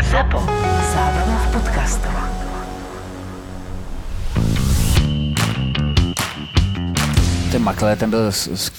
Zapo. Zábrná v podcastov. Ten Makler, ten byl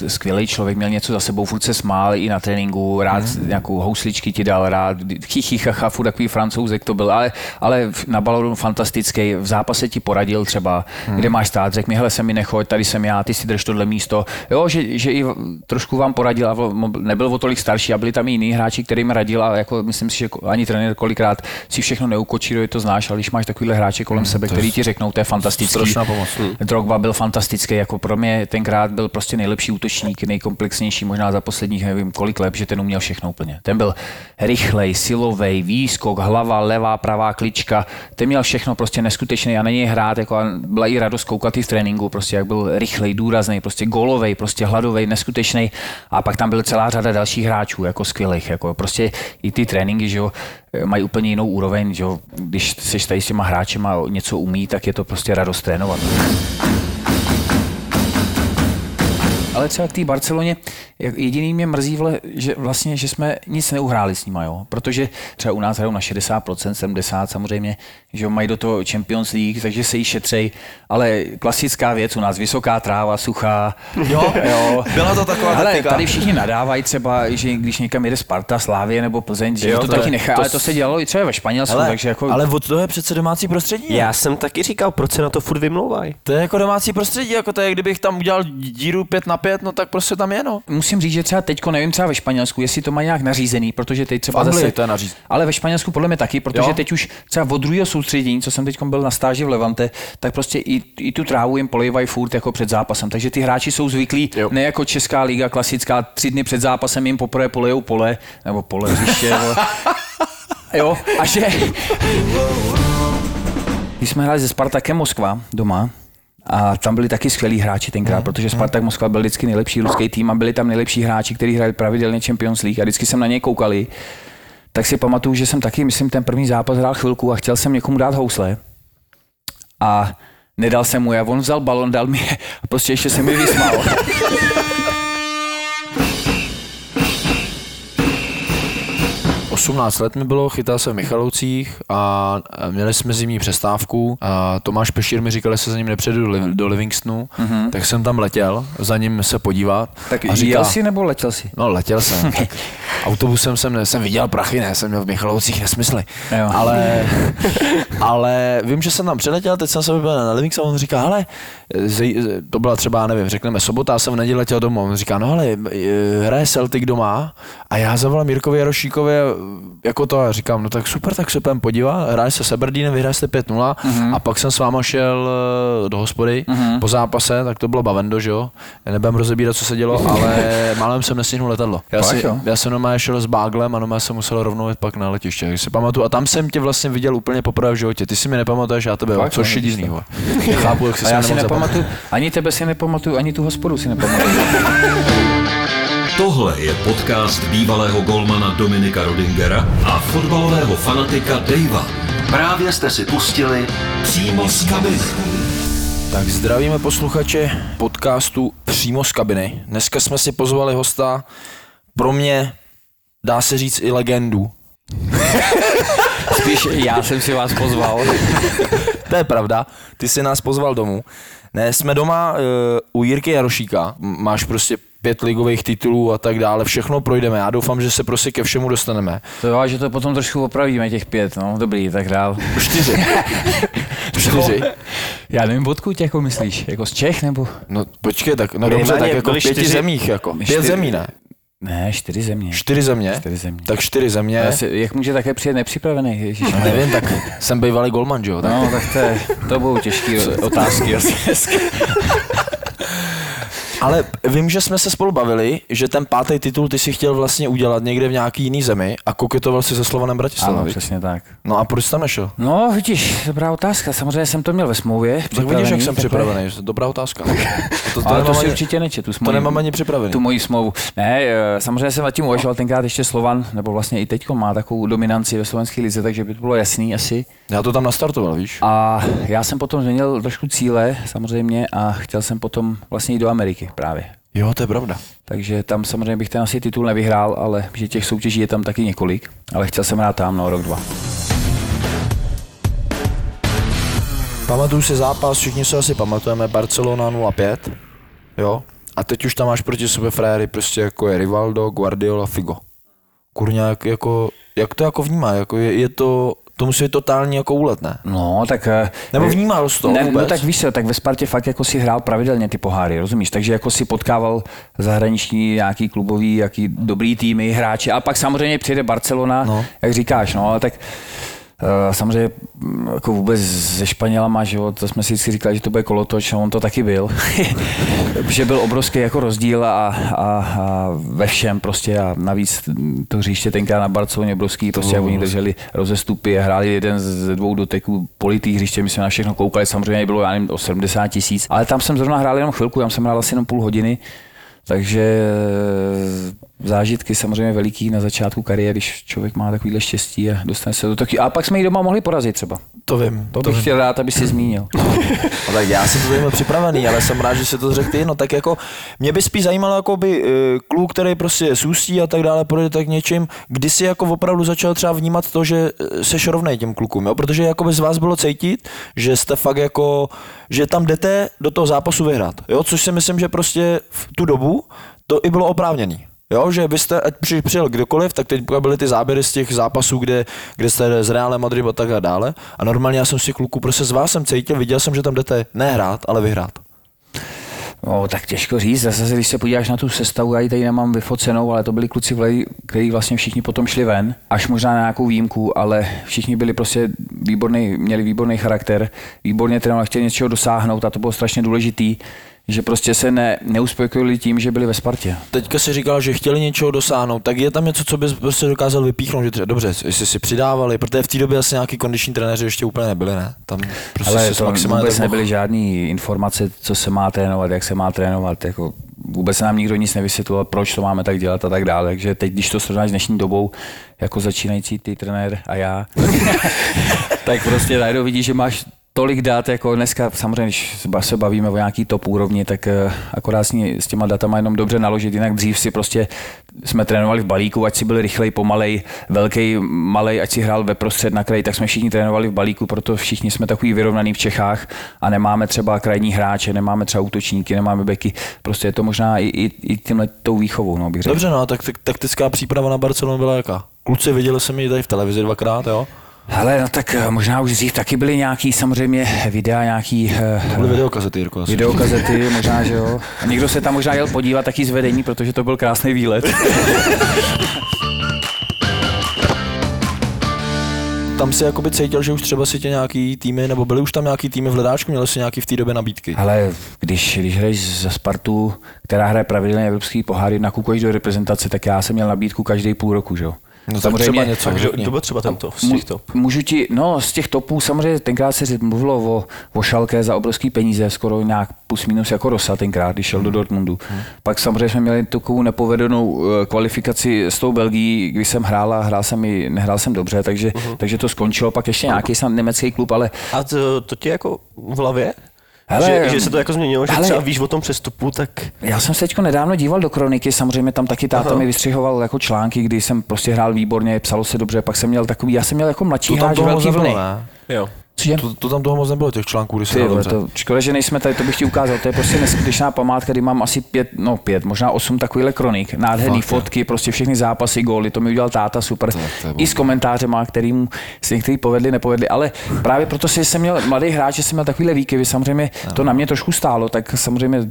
skvělý člověk, měl něco za sebou, furt se smál i na tréninku, rád mm. nějakou housličky ti dal, rád chichy, chacha, furt takový francouzek to byl, ale, ale na balonu fantastický, v zápase ti poradil třeba, mm. kde máš stát, řekl mi, hele, se mi nechoď, tady jsem já, ty si drž tohle místo, jo, že, že i trošku vám poradil a nebyl o tolik starší a byli tam i jiní hráči, kterým radil a jako myslím si, že ani trenér kolikrát si všechno neukočíruje, to znáš, ale když máš takovýhle hráče kolem mm, sebe, který ti řeknou, to je fantastický. pomoc. Drogba byl fantastický, jako pro mě ten tenkrát byl prostě nejlepší útočník, nejkomplexnější možná za posledních nevím kolik let, že ten uměl všechno úplně. Ten byl rychlej, silový, výskok, hlava, levá, pravá klička, ten měl všechno prostě neskutečný a něj hrát, jako byla i radost koukat v tréninku, prostě jak byl rychlej, důrazný, prostě golový, prostě hladový, neskutečný. A pak tam byl celá řada dalších hráčů, jako skvělých, jako prostě i ty tréninky, že jo, mají úplně jinou úroveň, že jo, když seš tady s těma hráčema něco umí, tak je to prostě radost trénovat. Ale třeba k té Barceloně, jediný mě mrzí, vle, že vlastně, že jsme nic neuhráli s nimi, jo? protože třeba u nás hrajou na 60%, 70% samozřejmě, že mají do toho Champions League, takže se jí šetřej, ale klasická věc u nás, vysoká tráva, suchá. Jo, jo. byla to taková Ale taktika. tady všichni nadávají třeba, že když někam jede Sparta, Slávě nebo Plzeň, že jo, to, to taky nechá, to ale to se dělalo i třeba ve Španělsku, ale, takže jako... Ale od toho je přece domácí prostředí. Já jsem taky říkal, proč se na to furt vymlouvají. To je jako domácí prostředí, jako to je, kdybych tam udělal díru 5 na 5, no tak prostě tam je, no. Musím říct, že třeba teďko nevím třeba ve Španělsku, jestli to má nějak nařízený, protože teď třeba v Anglii zase, to je nařízený. Ale ve Španělsku podle mě taky, protože jo? teď už třeba od druhého soustředění, co jsem teď byl na stáži v Levante, tak prostě i, i tu trávu jim polivají furt jako před zápasem. Takže ty hráči jsou zvyklí, jo. ne jako Česká liga klasická, tři dny před zápasem jim poprvé polejou pole, nebo pole hřiště. jo, a že... Když jsme hráli se Spartakem Moskva doma, a tam byli taky skvělí hráči tenkrát, mm. protože Spartak Moskva byl vždycky nejlepší ruský tým a byli tam nejlepší hráči, kteří hráli pravidelně Champions League a vždycky jsem na ně koukali. Tak si pamatuju, že jsem taky, myslím, ten první zápas hrál chvilku a chtěl jsem někomu dát housle. A nedal jsem mu je. On vzal balon, dal mi je a prostě ještě se mi vysmál. 18 let mi bylo, chytal jsem v Michaloucích a měli jsme zimní přestávku a Tomáš Pešír mi říkal, že se za ním nepředu do Livingstonu, mm-hmm. tak jsem tam letěl za ním se podívat. Tak a říká, jel jsi nebo letěl jsi? No letěl jsem. tak autobusem jsem, ne, jsem viděl prachy, ne, jsem měl v Michaloucích nesmysly. Jo. Ale, ale vím, že jsem tam přeletěl, teď jsem se byl na Livingstonu a on říká, ale to byla třeba, nevím, řekneme sobota, jsem v neděli letěl domů. On říká, no ale hraje Celtic doma a já zavolám Jirkovi Jarošíkovi jako to a říkám, no tak super, tak se půjdeme podívat, hraje se se Berdínem, vyhraje se 5-0 mm-hmm. a pak jsem s váma šel eh, do hospody mm-hmm. po zápase, tak to bylo bavendo, že jo. Já nebudem rozebírat, co se dělo, ale málem jsem nestihnul letadlo. Já, si, já jsem normálně šel s báglem a normálně jsem musel rovnou jít pak na letiště, když si pamatuju. A tam jsem tě vlastně viděl úplně poprvé v životě. Ty si mi nepamatuješ, já tebe, Fakt, což je divný. Chápu, jak si já si nepamatuju, ani tebe si nepamatuju, ani tu hospodu si nepamatuju. Tohle je podcast bývalého golmana Dominika Rodingera a fotbalového fanatika Davea. Právě jste si pustili přímo z kabiny. Tak zdravíme posluchače podcastu Přímo z kabiny. Dneska jsme si pozvali hosta, pro mě dá se říct i legendu. Spíš já jsem si vás pozval. to je pravda, ty jsi nás pozval domů. Ne, jsme doma uh, u Jirky Jarošíka, máš prostě pět ligových titulů a tak dále, všechno projdeme. Já doufám, že se prostě ke všemu dostaneme. To jo, že to potom trošku opravíme, těch pět, no, dobrý, tak dál. Čtyři. Čtyři. Já nevím, odkud jako myslíš, jako z Čech nebo? No počkej, tak, no dobře, tak jako v pěti čtyři... zemích, jako. Pět čtyři... zemí, ne? Ne, čtyři země. Čtyři země? Čtyři země. Tak čtyři země. Si, jak může také přijet nepřipravený? Ježiš, no, nevím, tak jsem bývalý golman, jo? Tak... No, tak to, je, to budou těžké otázky asi. Ale vím, že jsme se spolu bavili, že ten pátý titul ty si chtěl vlastně udělat někde v nějaký jiný zemi a koketoval si se Slovanem Bratislava. Ano, přesně tak. No a proč jsi tam nešel? No, vidíš, dobrá otázka. Samozřejmě jsem to měl ve smlouvě. Tak vidíš, jak jsem připravený. Dobrá otázka. To, to, Ale to si ani, určitě neče, tu smlouvu. To nemám ani připravený. Tu moji smlouvu. Ne, eh, samozřejmě jsem nad tím uvažoval tenkrát ještě Slovan, nebo vlastně i teď má takovou dominanci ve slovenské lize, takže by to bylo jasný asi. Já to tam nastartoval, víš? A já jsem potom změnil trošku cíle, samozřejmě, a chtěl jsem potom vlastně jít do Ameriky právě. Jo, to je pravda. Takže tam samozřejmě bych ten asi titul nevyhrál, ale že těch soutěží je tam taky několik. Ale chtěl jsem hrát tam, no, rok, dva. Pamatuju si zápas, všichni se asi pamatujeme, Barcelona 0-5, jo? A teď už tam máš proti sobě frajery, prostě jako je Rivaldo, Guardiola, Figo. Kurňák, jako, jak to jako vnímá, jako je, je to to musí být totální jako úlet, ne? No, tak... eh, Nebo vnímal jsi to ne, vůbec? No tak víš tak ve Spartě fakt jako si hrál pravidelně ty poháry, rozumíš? Takže jako si potkával zahraniční nějaký klubový, jaký dobrý týmy, hráči. A pak samozřejmě přijde Barcelona, No. no. jak říkáš, no, ale tak samozřejmě mm, jako vůbec ze Španělama, že jo, to jsme si vždycky říkali, že to bude kolotoč, a on to taky byl. že byl obrovský jako rozdíl a, a, a, ve všem prostě a navíc to hřiště tenkrát na Barceloně obrovský, prostě jak oni drželi rozestupy a hráli jeden z dvou doteků politých hřiště, my jsme na všechno koukali, samozřejmě bylo já nevím, o 70 tisíc, ale tam jsem zrovna hrál jenom chvilku, tam jsem hrál asi jenom půl hodiny, takže eh, zážitky samozřejmě veliký na začátku kariéry, když člověk má takovýhle štěstí a dostane se do taky. A pak jsme ji doma mohli porazit třeba. To vím. To bych chtěl rád, aby si zmínil. No tak já jsem to tady připravený, ale jsem rád, že si to řekl ty. No tak jako, mě by spíš zajímalo jako by eh, kluk, který prostě ústí a tak dále, projde tak něčím, kdy si jako opravdu začal třeba vnímat to, že eh, seš rovnej těm klukům, jo? protože jako by z vás bylo cítit, že jste fakt jako, že tam jdete do toho zápasu vyhrát, jo? což si myslím, že prostě v tu dobu to i bylo oprávněný. Jo, že vy jste, ať při- přijel kdokoliv, tak teď byly ty záběry z těch zápasů, kde, kde jste z Reálem Madrid a tak a dále. A normálně já jsem si kluku, prostě z vás jsem cítil, viděl jsem, že tam jdete ne hrát, ale vyhrát. No, tak těžko říct. Zase, když se podíváš na tu sestavu, já ji tady nemám vyfocenou, ale to byli kluci, kteří vlastně všichni potom šli ven, až možná na nějakou výjimku, ale všichni byli prostě výborný, měli výborný charakter, výborně trénovali, chtěli něčeho dosáhnout a to bylo strašně důležitý, že prostě se ne, neuspokojili tím, že byli ve Spartě. Teďka si říkal, že chtěli něčeho dosáhnout, tak je tam něco, co bys prostě dokázal vypíchnout, že třeba, dobře, jestli si přidávali, protože v té době asi nějaký kondiční trenéři ještě úplně nebyli, ne? Tam prostě Ale to maximálně vůbec nebyly žádné informace, co se má trénovat, jak se má trénovat. Jako vůbec nám nikdo nic nevysvětloval, proč to máme tak dělat a tak dále. Takže teď, když to srovnáš s dnešní dobou, jako začínající ty trenér a já, tak prostě najednou vidíš, že máš tolik dat, jako dneska samozřejmě, když se bavíme o nějaký top úrovni, tak eh, akorát s těma datama jenom dobře naložit, jinak dřív si prostě jsme trénovali v balíku, ať si byl rychlej, pomalej, velký, malej, ať si hrál ve prostřed na kraji, tak jsme všichni trénovali v balíku, proto všichni jsme takový vyrovnaný v Čechách a nemáme třeba krajní hráče, nemáme třeba útočníky, nemáme beky, prostě je to možná i, i, i tímhle tou výchovou, no, bych řekl. Dobře, no, tak tak taktická příprava na Barcelonu byla jaká? Kluci viděli jsem ji tady v televizi dvakrát, jo? Hele, no tak eh, možná už dřív taky byly nějaký samozřejmě videa, nějaký eh, To byly videokazety, Jirko. asi. videokazety, možná, že jo. A někdo se tam možná jel podívat taky z vedení, protože to byl krásný výlet. Tam si jakoby cítil, že už třeba si tě nějaký týmy, nebo byly už tam nějaký týmy v hledáčku, měli si nějaký v té době nabídky. Ale když, když hraješ za Spartu, která hraje pravidelně evropský poháry, nakukuješ do reprezentace, tak já jsem měl nabídku každý půl roku, že jo. No tak třeba něco, A kdo, byl třeba tento z těch top? Můžu ti, no z těch topů samozřejmě tenkrát se mluvilo o, o Šalké za obrovský peníze, skoro nějak plus minus jako Rosa tenkrát, když šel do Dortmundu. Pak samozřejmě jsme měli takovou nepovedenou eh, kvalifikaci s tou Belgií, kdy jsem hrál a hrál jsem i, nehrál jsem dobře, takže, takže to skončilo. Pak ještě nějaký snad německý klub, ale A to, to tě jako v hlavě? Hele, že, že, se to jako změnilo, že hele, třeba víš o tom přestupu, tak Já jsem se teďko nedávno díval do kroniky, samozřejmě tam taky táta Aha. mi vystřihoval jako články, kdy jsem prostě hrál výborně, psalo se dobře, pak jsem měl takový, já jsem měl jako mladší To hráč velký vlny. jo. Cože? To, to, tam toho moc nebylo, těch článků, když Ty, dobře. to, škoda, že nejsme tady, to bych ti ukázal. To je prostě neskutečná památka, kdy mám asi pět, no pět, možná osm takovýchhle kronik. Nádherný Fakt, fotky, prostě všechny zápasy, góly, to mi udělal táta super. to je I s komentářema, kterým se některý povedli, nepovedli. Ale právě proto si jsem měl mladý hráč, že jsem měl takovýhle výkyvy. Samozřejmě to na mě trošku stálo, tak samozřejmě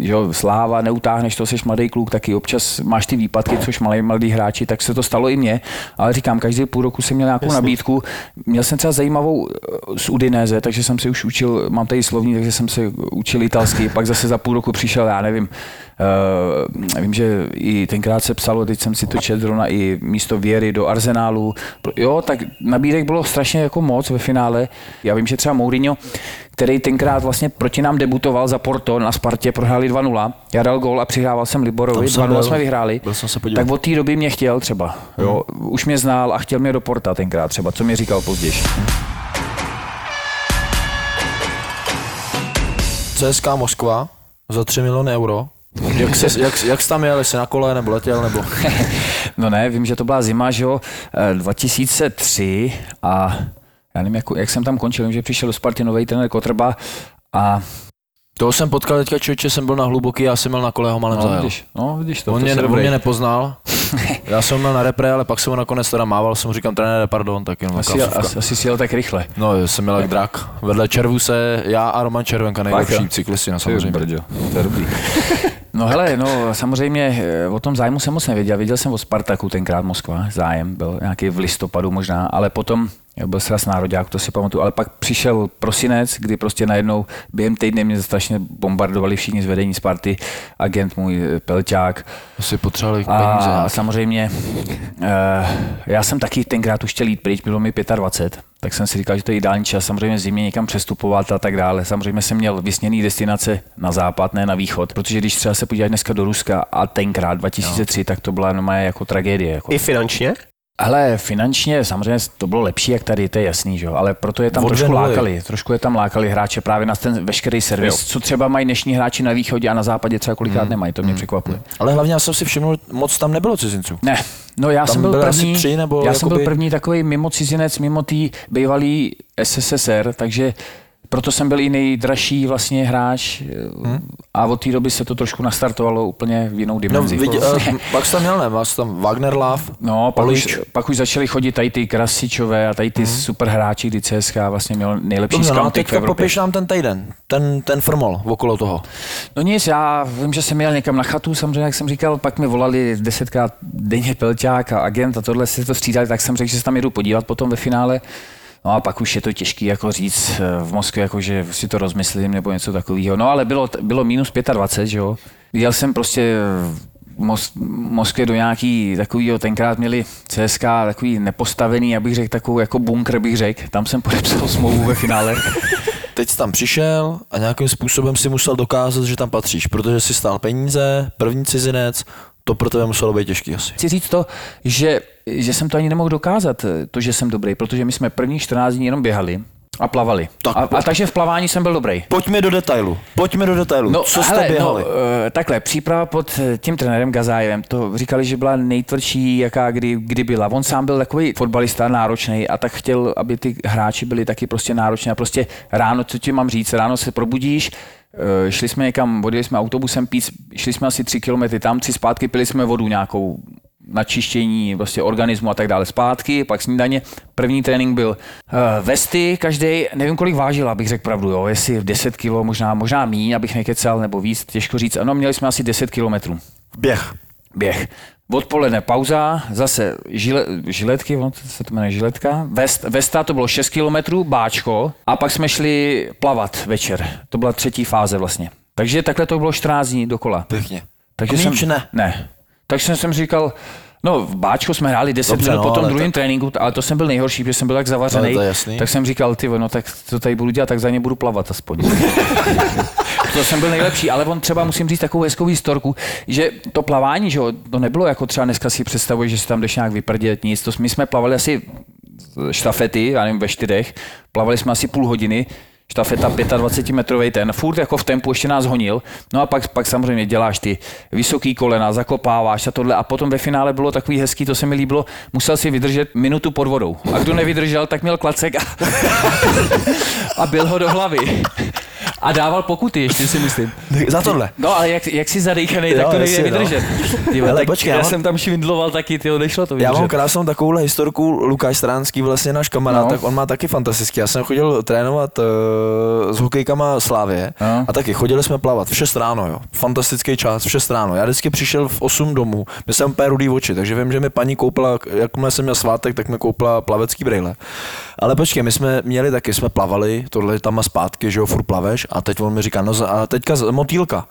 že jo, sláva, neutáhneš to, jsi mladý kluk, taky občas máš ty výpadky, což malý mladý hráči, tak se to stalo i mně. Ale říkám, každý půl roku jsem měl nějakou nabídku. Měl jsem třeba zajímavou z Udinéze, takže jsem se už učil, mám tady slovní, takže jsem se učil italsky, pak zase za půl roku přišel, já nevím, uh, vím, že i tenkrát se psalo, teď jsem si to četl zrovna i místo Věry do Arsenálu. Jo, tak nabídek bylo strašně jako moc ve finále. Já vím, že třeba Mourinho, který tenkrát vlastně proti nám debutoval za Porto na Spartě, prohráli 2-0. Já dal gol a přihrával jsem Liborovi, Tam jsem 2-0 byl. jsme vyhráli. Byl jsem se podívat. Tak od té doby mě chtěl třeba. Jo, už mě znal a chtěl mě do Porta tenkrát třeba, co mi říkal později. CSK Moskva za 3 miliony euro. Jak, se, jak, jak jsi tam jel, jestli na kole, nebo letěl, nebo... No ne, vím, že to byla zima, že jo, eh, 2003 a já nevím, jak, jak jsem tam končil, vím, že přišel do Sparty nový trenér Kotrba a Toho jsem potkal teďka člověče, jsem byl na hluboký, já jsem měl na kole ho malem no, zajel. vidíš, no, vidíš to, On to mě, on mě nepoznal, já jsem měl na repre, ale pak jsem ho nakonec teda mával, jsem mu říkám, trenére, pardon, tak jenom asi, asi, asi si jel tak rychle. No, jsem měl jak drak. Vedle Červu se já a Roman Červenka, nejlepší cyklisti na Ty samozřejmě. brďo, to je dobrý. No hele, no samozřejmě eh, o tom zájmu jsem moc nevěděl. Věděl jsem o Spartaku tenkrát Moskva, zájem byl nějaký v listopadu možná, ale potom byl sraz nároďák, to si pamatuju, ale pak přišel prosinec, kdy prostě najednou během týdne mě strašně bombardovali všichni z vedení Sparty, agent můj eh, Pelťák, Asi potřebovali peníze. a samozřejmě já jsem taky tenkrát už chtěl jít pryč, bylo mi 25, tak jsem si říkal, že to je ideální čas, samozřejmě zimě někam přestupovat a tak dále. Samozřejmě jsem měl vysněný destinace na západ, ne na východ, protože když třeba se podívat dneska do Ruska a tenkrát 2003, no. tak to byla normálně jako tragédie. Jako. I finančně? Ale finančně samozřejmě to bylo lepší, jak tady, to je jasný, že? jo, ale proto je tam Od trošku lákali, trošku je tam lákali hráče právě na ten veškerý servis, Jo. co třeba mají dnešní hráči na východě a na západě třeba kolikrát Hmm. nemají, to mě překvapuje. Ale hlavně já jsem si všiml, moc tam nebylo cizinců. Ne, no já Tam jsem byl asi první, tři, nebo já jsem byl jakoby- první takový mimo cizinec, mimo tý bývalý SSSR, takže proto jsem byl i nejdražší vlastně hráč hmm. a od té doby se to trošku nastartovalo úplně v jinou No, dimenzi. vidě, uh, pak jsi tam měl, ne? Máš tam Wagner Love, No, pak už, pak už začali chodit tady ty Krasičové a tady ty super hráči, kdy CSK vlastně měl nejlepší Dobře, no a scouting v teďka Evropě. popiš nám ten týden, ten, ten formol okolo toho. No nic, já vím, že jsem jel někam na chatu, samozřejmě, jak jsem říkal, pak mi volali desetkrát denně Pelťák a agent a tohle si to střídali, tak jsem řekl, že se tam jdu podívat potom ve finále. No a pak už je to těžký jako říct eh, v Moskvě, jako že si to rozmyslím nebo něco takového. No ale bylo, bylo minus 25, že jo. Jel jsem prostě v Mos- Moskvě do nějaký takovýho, tenkrát měli CSK takový nepostavený, abych řekl, takovou jako bunkr bych řekl. Tam jsem podepsal smlouvu ve finále. Teď jsi tam přišel a nějakým způsobem si musel dokázat, že tam patříš, protože si stál peníze, první cizinec, to pro tebe muselo být těžký asi. chci říct to, že, že jsem to ani nemohl dokázat, to, že jsem dobrý, protože my jsme první 14 dní jenom běhali a plavali. Tak a, a takže v plavání jsem byl dobrý. Pojďme do detailu, pojďme do detailu. No, Co jste hele, běhali? No, eh, takhle, příprava pod eh, tím trenérem Gazájevem, to říkali, že byla nejtvrdší, jaká kdy, kdy byla. On sám byl takový fotbalista náročný a tak chtěl, aby ty hráči byli taky prostě nároční. A prostě ráno, co ti mám říct, ráno se probudíš, eh, šli jsme někam, odjeli jsme autobusem pít, šli jsme asi tři kilometry tam, tři zpátky, pili jsme vodu nějakou na čištění prostě organismu a tak dále zpátky, pak snídaně. První trénink byl uh, vesty, každý, nevím kolik vážil, abych řekl pravdu, jo, jestli 10 kg, možná, možná míň, abych nekecal, nebo víc, těžko říct. Ano, měli jsme asi 10 kilometrů Běh. běh. Odpoledne pauza, zase žile, žiletky, ono to se to jmenuje žiletka, Vest, Vesta to bylo 6 kilometrů, báčko a pak jsme šli plavat večer. To byla třetí fáze vlastně. Takže takhle to bylo 14 dní dokola. Pěkně. Takže A jsem, míč ne? Ne. Takže jsem říkal, no v Báčku jsme hráli 10 Dobře, minut no, po tom druhém tak- tréninku, ale to jsem byl nejhorší, protože jsem byl tak zavařený. To je jasný. Tak jsem říkal, ty no tak to tady budu dělat, tak za ně budu plavat aspoň. to jsem byl nejlepší, ale on třeba musím říct takovou hezkou historku, že to plavání, že jo, to nebylo jako třeba dneska si představuješ, že si tam jdeš nějak vyprdět, nic. To, my jsme plavali asi štafety, já nevím, ve čtyřech, plavali jsme asi půl hodiny, štafeta 25 metrový ten, furt jako v tempu ještě nás honil, no a pak, pak samozřejmě děláš ty vysoký kolena, zakopáváš a tohle. A potom ve finále bylo takový hezký, to se mi líbilo, musel si vydržet minutu pod vodou. A kdo nevydržel, tak měl klacek a, a byl ho do hlavy. A dával pokuty ještě si myslím. Za tohle. No ale jak, jak jsi zadýchaný, tak to nejde no. vydržet. Ty, Hele, tak počkej, já, já mám- jsem tam švindloval taky, ty nešlo to Já vydržet. mám krásnou takovouhle historku, Lukáš Stránský, vlastně náš kamarád, No. tak on má taky fantastický. Já jsem chodil trénovat uh, s hokejkama Slávě No. a taky chodili jsme plavat v 6 ráno, jo. Fantastický čas, v 6 ráno. Já vždycky přišel v 8 domů, měl jsem úplně rudý oči, takže vím, že mi paní koupila, jakmile jsem měl svátek, tak mi koupila plavecký brýle. Ale počkej, my jsme měli taky, jsme plavali, tohle tam a zpátky, že jo, furt plaveš a teď on mi říká, no a teďka z- motýlka.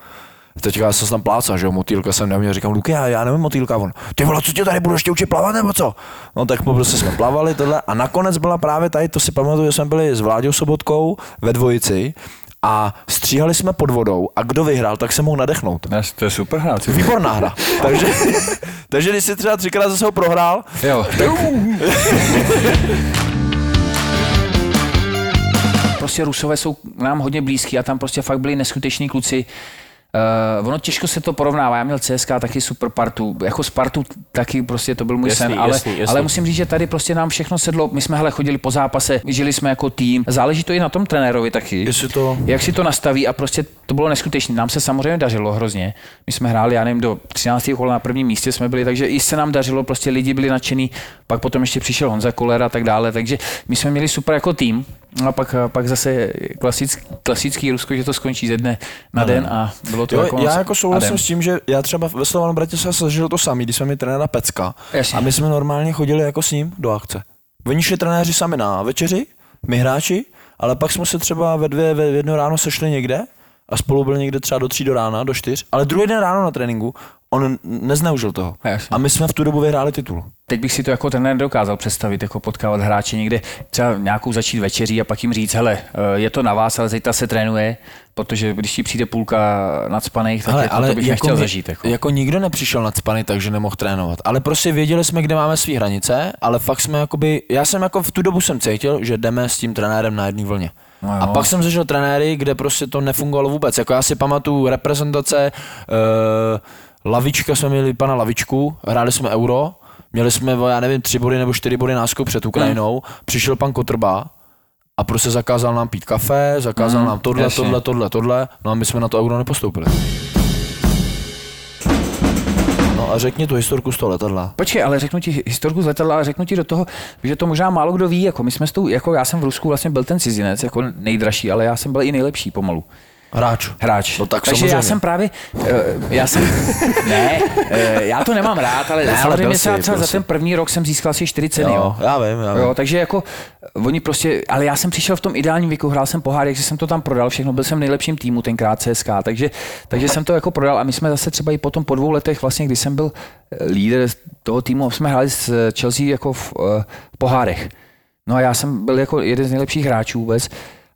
Teďka já jsem tam plácal, že jo, motýlka jsem neuměl, říkám, Luky, já, já nevím motýlka, on, ty vole, co tě tady budu ještě učit plavat, nebo co? No tak po prostě jsme plavali tohle a nakonec byla právě tady, to si pamatuju, že jsme byli s Vláďou Sobotkou ve dvojici a stříhali jsme pod vodou a kdo vyhrál, tak se mohl nadechnout. To je super hrát. Výborná hra. takže, takže když si třeba třikrát zase ho prohrál, Jo. prostě Rusové jsou nám hodně blízký a tam prostě fakt byli neskuteční kluci. Uh, ono těžko se to porovnává. Já měl CSK taky super partu, jako Spartu taky prostě to byl můj Jasný, sen, ale, jasný, jasný. ale musím říct, že tady prostě nám všechno sedlo. My jsme hele chodili po zápase, žili jsme jako tým. Záleží to i na tom trenérovi taky. Jestli to- Jak si to nastaví a prostě to bylo neskutečné. Nám se samozřejmě dařilo hrozně. My jsme hráli, já nevím, do 13. kola na prvním místě jsme byli, takže i se nám dařilo, prostě lidi byli nadšení. Pak potom ještě přišel Honza Koller a tak dále, takže my jsme měli super jako tým. No a pak, pak zase klasický, klasický Rusko, že to skončí ze dne na den a bylo to Jo, jako já jako souhlasím s tím, že já třeba ve Slovanu Bratislava jsem zažil to samý, když jsme měli trenéra Pecka Jasně. a my jsme normálně chodili jako s ním do akce. Oni šli trenéři sami na večeři, my hráči, ale pak jsme se třeba ve dvě, ve jedno ráno sešli někde a spolu byli někde třeba do tří do rána, do čtyř, ale druhý den ráno na tréninku on nezneužil toho. Jasně. A my jsme v tu dobu vyhráli titul. Teď bych si to jako trenér dokázal představit, jako potkávat hráče někde, třeba nějakou začít večeří a pak jim říct, hele, eh, je to na vás, ale zítra se trénuje, protože když ti přijde půlka nadspaných, tak Hele, jako, to bych nechtěl my- zažít. Jako. jako nikdo nepřišel nadspaný, takže nemohl trénovat. Ale prostě věděli jsme, kde máme své hranice, ale fakt jsme jakoby, já jsem jako v tu dobu jsem cítil, že jdeme s tím trenérem na jedné vlně. No a pak jsem zažil trenéry, kde prostě to nefungovalo vůbec. Jako já si pamatuju reprezentace, uh, lavička jsme měli pana Lavičku, hráli jsme euro, měli jsme, já nevím, tři body nebo čtyři body náskok před Ukrajinou, přišel pan Kotrba, a prostě zakázal nám pít kafe, zakázal Mm, nám tohle, jasně. tohle, tohle, tohle, no a my jsme na to euro nepostoupili. No a řekni tu historku z toho letadla. Počkej, ale řeknu ti historku z letadla, ale řeknu ti do toho, že to možná málo kdo ví, jako my jsme s tou, jako já jsem v Rusku vlastně byl ten cizinec, jako nejdražší, ale já jsem byl i nejlepší pomalu. Hráč. Hráč. No tak Takže samozřejmě. já jsem právě, eh, já jsem, ne, eh, já to nemám rád, ale Ne, ale samozřejmě byl třeba, za ten první rok jsem získal asi čtyři ceny, jo. Jo, já vím, já vím. Jo, takže jako oni prostě, ale já jsem přišel v tom ideálním věku, hrál jsem pohár, že jsem to tam prodal všechno, byl jsem v nejlepším týmu tenkrát CSK, takže, takže jsem to jako prodal a my jsme zase třeba i potom po dvou letech, vlastně, když jsem byl eh, líder toho týmu, jsme hráli s eh, Chelsea jako v, eh, v pohárech. No a já jsem byl jako jeden z nejlepších hráčů vůbec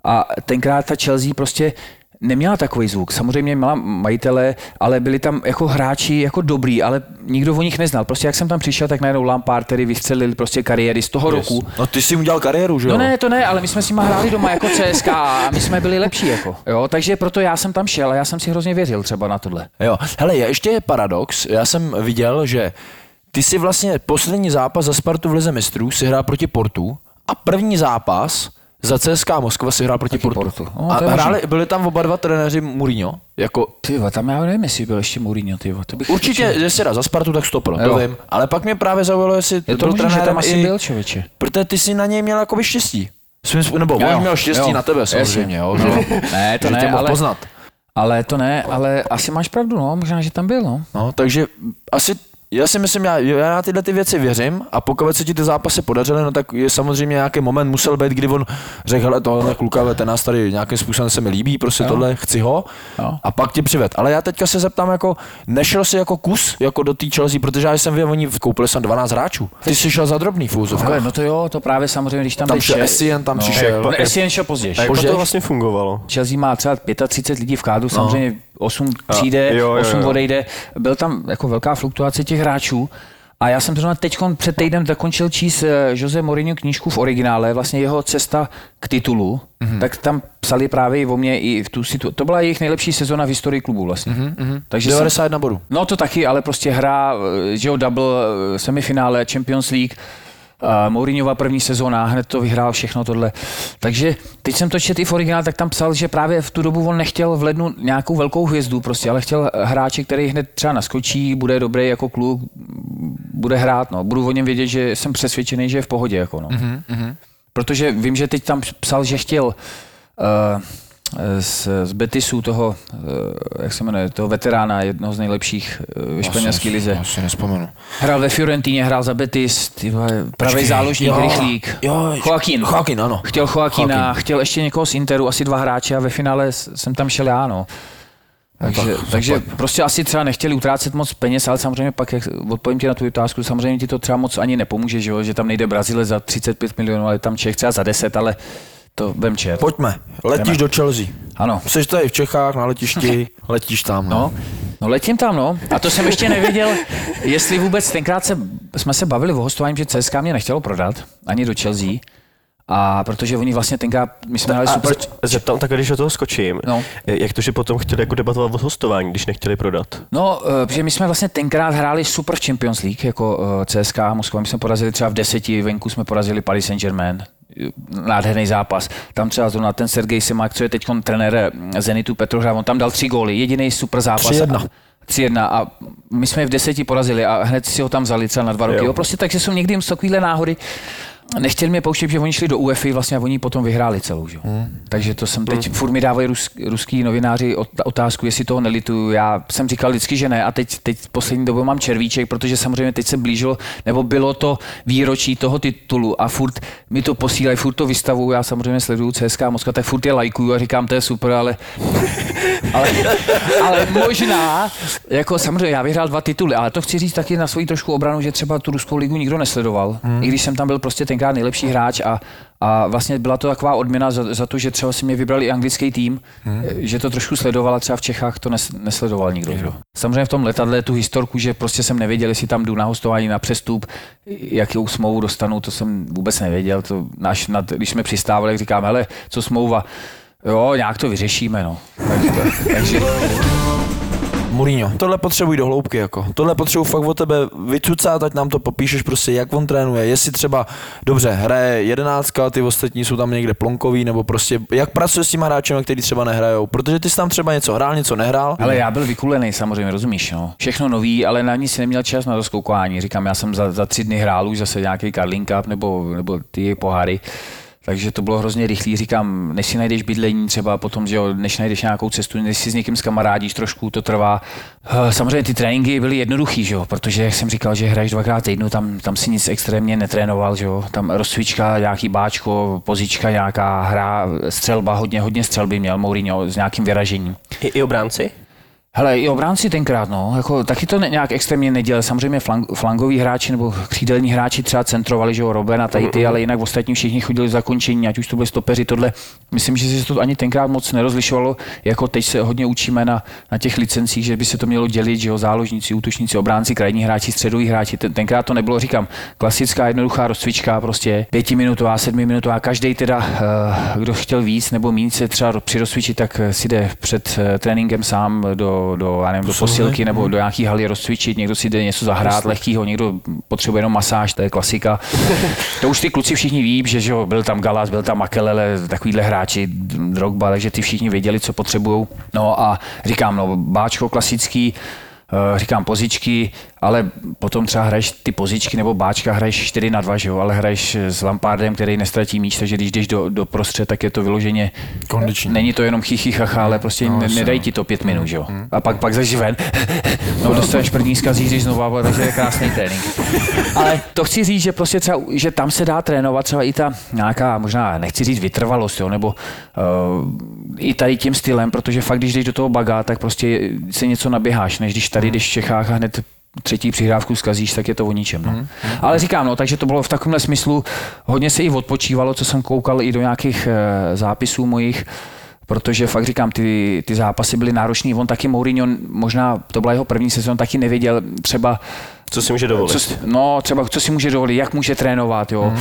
a tenkrát ta Chelsea prostě neměla takový zvuk. Samozřejmě měla majitele, ale byli tam jako hráči jako dobrý, ale nikdo o nich neznal. Prostě jak jsem tam přišel, tak najednou Lampard, který vystřelil prostě kariéry z toho yes. roku. No ty jsi udělal kariéru, že jo? No ne, to ne, ale my jsme s nimi hráli doma jako CSK a my jsme byli lepší. Jako. Jo, takže proto já jsem tam šel a já jsem si hrozně věřil třeba na tohle. Jo, hele, je, ještě je paradox, já jsem viděl, že ty si vlastně poslední zápas za Spartu v Lize mistrů si hrál proti Portu a první zápas za CSK Moskva si hrál proti Portu. Portu. No, a hráli, byli tam oba dva trenéři Mourinho, jako Ty tam já nevím, jestli byl ještě Mourinho, ty to bych Určitě, jestli dá za Spartu, tak stopro, to vím. Ale pak mě právě zaujalo, jestli Je to byl že trenérem tam asi i... byl člověče. Protože ty jsi na něj měl jakoby štěstí. Svým, nebo Jo, on měl štěstí jo, na tebe samozřejmě, jo, že. Ne, to že ne, ale- poznat. Ale to ne, ale asi máš pravdu, no, možná, že tam byl, no. No, takže asi já si myslím, já, já na tyhle ty věci věřím a pokud se ti ty zápasy podařily, no tak je samozřejmě nějaký moment musel být, kdy on řekl, hele, tohle kluka, ten nás tady nějakým způsobem se mi líbí, prostě Jo. tohle, chci ho Jo. a pak tě přived. Ale já teďka se zeptám, jako, nešel jsi jako kus jako do té Chelsea, protože já jsem věděl, oni koupili jsem 12 hráčů. Ty jsi šel za drobný v úzovkách. Ale no to jo, to právě samozřejmě, když tam, Tam šel Essien, tam no, přišel. No, Essien šel později. A jak to vlastně fungovalo? Chelsea má třeba 35 lidí v kádu, samozřejmě 8 přijde, jo, jo, 8 jo. odejde. Byl tam jako velká fluktuace těch hráčů. A já jsem zrovna teď před týdnem dokončil číst eh, Jose Mourinho knížku v originále, vlastně jeho cesta k titulu, mm-hmm. tak tam psali právě i o mě i v tu situaci. To byla jejich nejlepší sezona v historii klubu vlastně. Mm-hmm. Takže jsem, 91 bodů. No to taky, ale prostě hra, eh, že jo, double, eh, semifinále, Champions League, Mourinhova první sezóna, hned to vyhrál všechno tohle. Takže teď jsem to četl i v originále, tak tam psal, že právě v tu dobu on nechtěl v lednu nějakou velkou hvězdu prostě, ale chtěl hráče, který hned třeba naskočí, bude dobrý jako kluk, bude hrát, no. Budu o něm vědět, že jsem přesvědčený, že je v pohodě, jako no. Mm-hmm. Protože vím, že teď tam psal, že chtěl uh, z, z Betisu toho, uh, jak se jmenuje, toho veterána, jednoho z nejlepších uh, ve španělské lize. Já si nespomenu. Hrál ve Fiorentíně, hrál za Betis, pravý záložník, jo, rychlík. jo, Joaquín. Joaquín, ano. Chtěl Joaquína, Joaquín. chtěl ještě někoho z Interu, asi dva hráče a ve finále jsem tam šel já, no. Takže, tak takže prostě asi třeba nechtěli utrácet moc peněz, ale samozřejmě pak, jak odpovím ti na tu otázku, samozřejmě ti to třeba moc ani nepomůže, že, jo? že tam nejde Brazile za 35 milionů, ale tam Čech třeba za 10, ale to vem čet. Pojďme, letíš Jdeme. do Chelsea. Ano. Jsi tady v Čechách na letišti, letíš tam. No. No, no letím tam, no. A to jsem ještě nevěděl, jestli vůbec tenkrát se, jsme se bavili o hostování, že CSK mě nechtělo prodat, ani do Chelsea. A protože oni vlastně tenkrát, my jsme hráli super... se- zeptám, tak když do toho skočím, No. jak to, že potom chtěli jako debatovat o hostování, když nechtěli prodat? No, eh, protože my jsme vlastně tenkrát hráli super v Champions League, jako eh, CSKA Moskva. My jsme porazili třeba v deseti, venku jsme porazili Paris Saint-Germain. Nádherný zápas. Tam třeba zrovna ten Sergej Semak, co je teď trenér Zenitu Petrohrad, on tam dal tři góly. Jediný super zápas. 3-1. 3-1 a my jsme je v deseti porazili a hned si ho tam vzali třeba na dva roky. Jo. Jo. prostě takže jsou někdy takovýhle náhody. Nechtěli mě pouštět, že oni šli do UEFI vlastně a oni potom vyhráli celou. Že? Hmm. Takže to jsem teď, hmm. furt mi dávají rus, ruský novináři ot- otázku, jestli toho nelituju. Já jsem říkal vždycky, že ne a teď, teď poslední dobou mám červíček, protože samozřejmě teď se blížilo, nebo bylo to výročí toho titulu a furt mi to posílají, furt to vystavuju, já samozřejmě sleduju CSK Moskva, tak furt je lajkuju a říkám, to je super, ale ale, ale možná, jako samozřejmě já vyhrál dva tituly, ale to chci říct taky na svoji trošku obranu, že třeba tu ruskou ligu nikdo nesledoval, hmm. i když jsem tam byl prostě tenkrát nejlepší hráč a, a vlastně byla to taková odměna za, za to, že třeba si mě vybrali i anglický tým, hmm. že to trošku sledovala, třeba v Čechách to nes, nesledoval nikdo. Že? Samozřejmě v tom letadle tu historku, že prostě jsem nevěděl, jestli tam jdu na hostování, na přestup, jakou smlouvu dostanu, to jsem vůbec nevěděl. To až nad, když jsme přistávali, říkám, hele, co smlouva, Jo, nějak to vyřešíme, no. Takže, takže Mourinho, tohle potřebují do hloubky, jako. Tohle potřebuji fakt od tebe vycucat, ať nám to popíšeš prostě, jak on trénuje, jestli třeba, dobře, hraje jedenáctka, ty ostatní jsou tam někde plonkový, nebo prostě, jak pracuje s těma hráčem, který třeba nehrajou, protože ty jsi tam třeba něco hrál, něco nehrál. ale já byl vykulený, samozřejmě, rozumíš, no. Všechno nový, ale na nic neměl čas na doskoukání. Říkám, já jsem za, za tři dny hrál už zase nějaký Carling Cup nebo, nebo ty poháry. Takže to bylo hrozně rychlý. Říkám, než si najdeš bydlení třeba potom, že jo, než najdeš nějakou cestu, než si s někým skamarádíš trošku, to trvá. Eh, Samozřejmě ty tréninky byly jednoduchý, že jo, protože jak jsem říkal, že hraješ dvakrát týdnu, tam, tam si nic extrémně netrénoval, že jo. Tam rozcvička, nějaký báčko, pozička, nějaká hra, střelba, hodně, hodně střelby měl Mourinho s nějakým vyražením. I, i obránci? Hele, i obránci tenkrát, no, jako, taky to ne, nějak extrémně nedělal. Samozřejmě flang, flangoví hráči nebo křídelní hráči třeba centrovali, že jo, Robben a tady ty, ale jinak ostatní všichni chodili v zakončení, ať už to byly stopeři, tohle. Myslím, že se to ani tenkrát moc nerozlišovalo, jako teď se hodně učíme na, na těch licencích, že by se to mělo dělit, že jo, záložníci, útočníci, obránci, krajní hráči, středoví hráči. Ten, tenkrát to nebylo, říkám, klasická jednoduchá rozcvička, prostě pětiminutová, sedmiminutová, každý teda, eh, kdo chtěl víc nebo méně se třeba při rozcvičit, tak si jde před eh, tréninkem sám do, do, já nevím, do posilky nebo do nějaký haly rozcvičit, někdo si jde něco zahrát lehkýho, někdo potřebuje jenom masáž, to je klasika. to už ty kluci všichni ví, že, že byl tam Galas, byl tam Makelele, takovýhle hráči, Drogba, takže ty všichni věděli, co potřebují. No a říkám, no, báčko klasický, eh, říkám pozičky, ale potom třeba hraješ ty pozičky nebo báčka, hraješ 4 na 2, že jo, ale hraješ s Lampardem, který nestratí míč, takže když jdeš do, do prostřed, tak je to vyloženě Kondiční. Není to jenom chichy chacha, ale prostě no, ne, nedají ti to pět minut, že jo. A pak, pak zažij ven. No, dostaneš první zkazí, když znova, takže je krásný trénink. Ale to chci říct, že prostě třeba, že tam se dá trénovat třeba i ta nějaká, možná nechci říct vytrvalost, jo, nebo uh, i tady tím stylem, protože fakt, když jdeš do toho baga, tak prostě se něco naběháš, než když tady jdeš v Čechách a hned třetí přihrávku zkazíš, tak je to o ničem. No. Ale říkám, no, takže to bylo v takovémhle smyslu, hodně se i odpočívalo, co jsem koukal i do nějakých uh, zápisů mojich, protože fakt říkám, ty, ty zápasy byly náročný. On taky Mourinho, možná to byla jeho první sezon, taky nevěděl třeba, Co si může dovolit? co, si- no, třeba co si může dovolit, jak může trénovat, jo.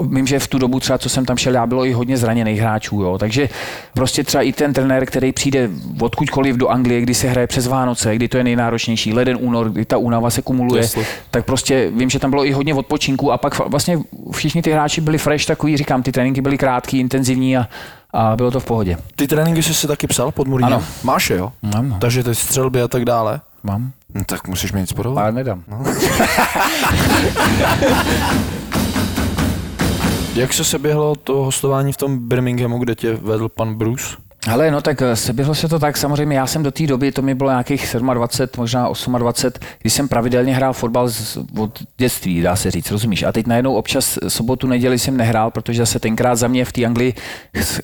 Mm. Vím, že v tu dobu třeba, co jsem tam šel, já bylo i hodně zraněných hráčů, jo. Takže prostě třeba i ten trenér, který přijde odkudkoliv do Anglie, kdy se hraje přes Vánoce, kdy to je nejnáročnější, leden, únor, kdy ta únava se kumuluje, Jasně. tak prostě vím, že tam bylo i hodně odpočinku a pak vlastně všichni ty hráči byli fresh takový, říkám, ty tréninky byly krátký, intenzivní a, a bylo to v pohodě. Ty tréninky jsi si taky psal pod Mourinho? Ano. Máš je, jo? Mám, no. Takže ty střelby a tak dále. Mám, No, tak musíš mi nic podovat. ale nedám. Jak se se běhlo to hostování v tom Birminghamu, kde tě vedl pan Bruce? Ale no tak eh, seběhlo se to tak, samozřejmě já jsem do té doby, to mi bylo nějakých 27, možná 28, když jsem pravidelně hrál fotbal z, od dětství, dá se říct, rozumíš? A teď najednou občas sobotu, neděli jsem nehrál, protože zase tenkrát za mě v té Anglii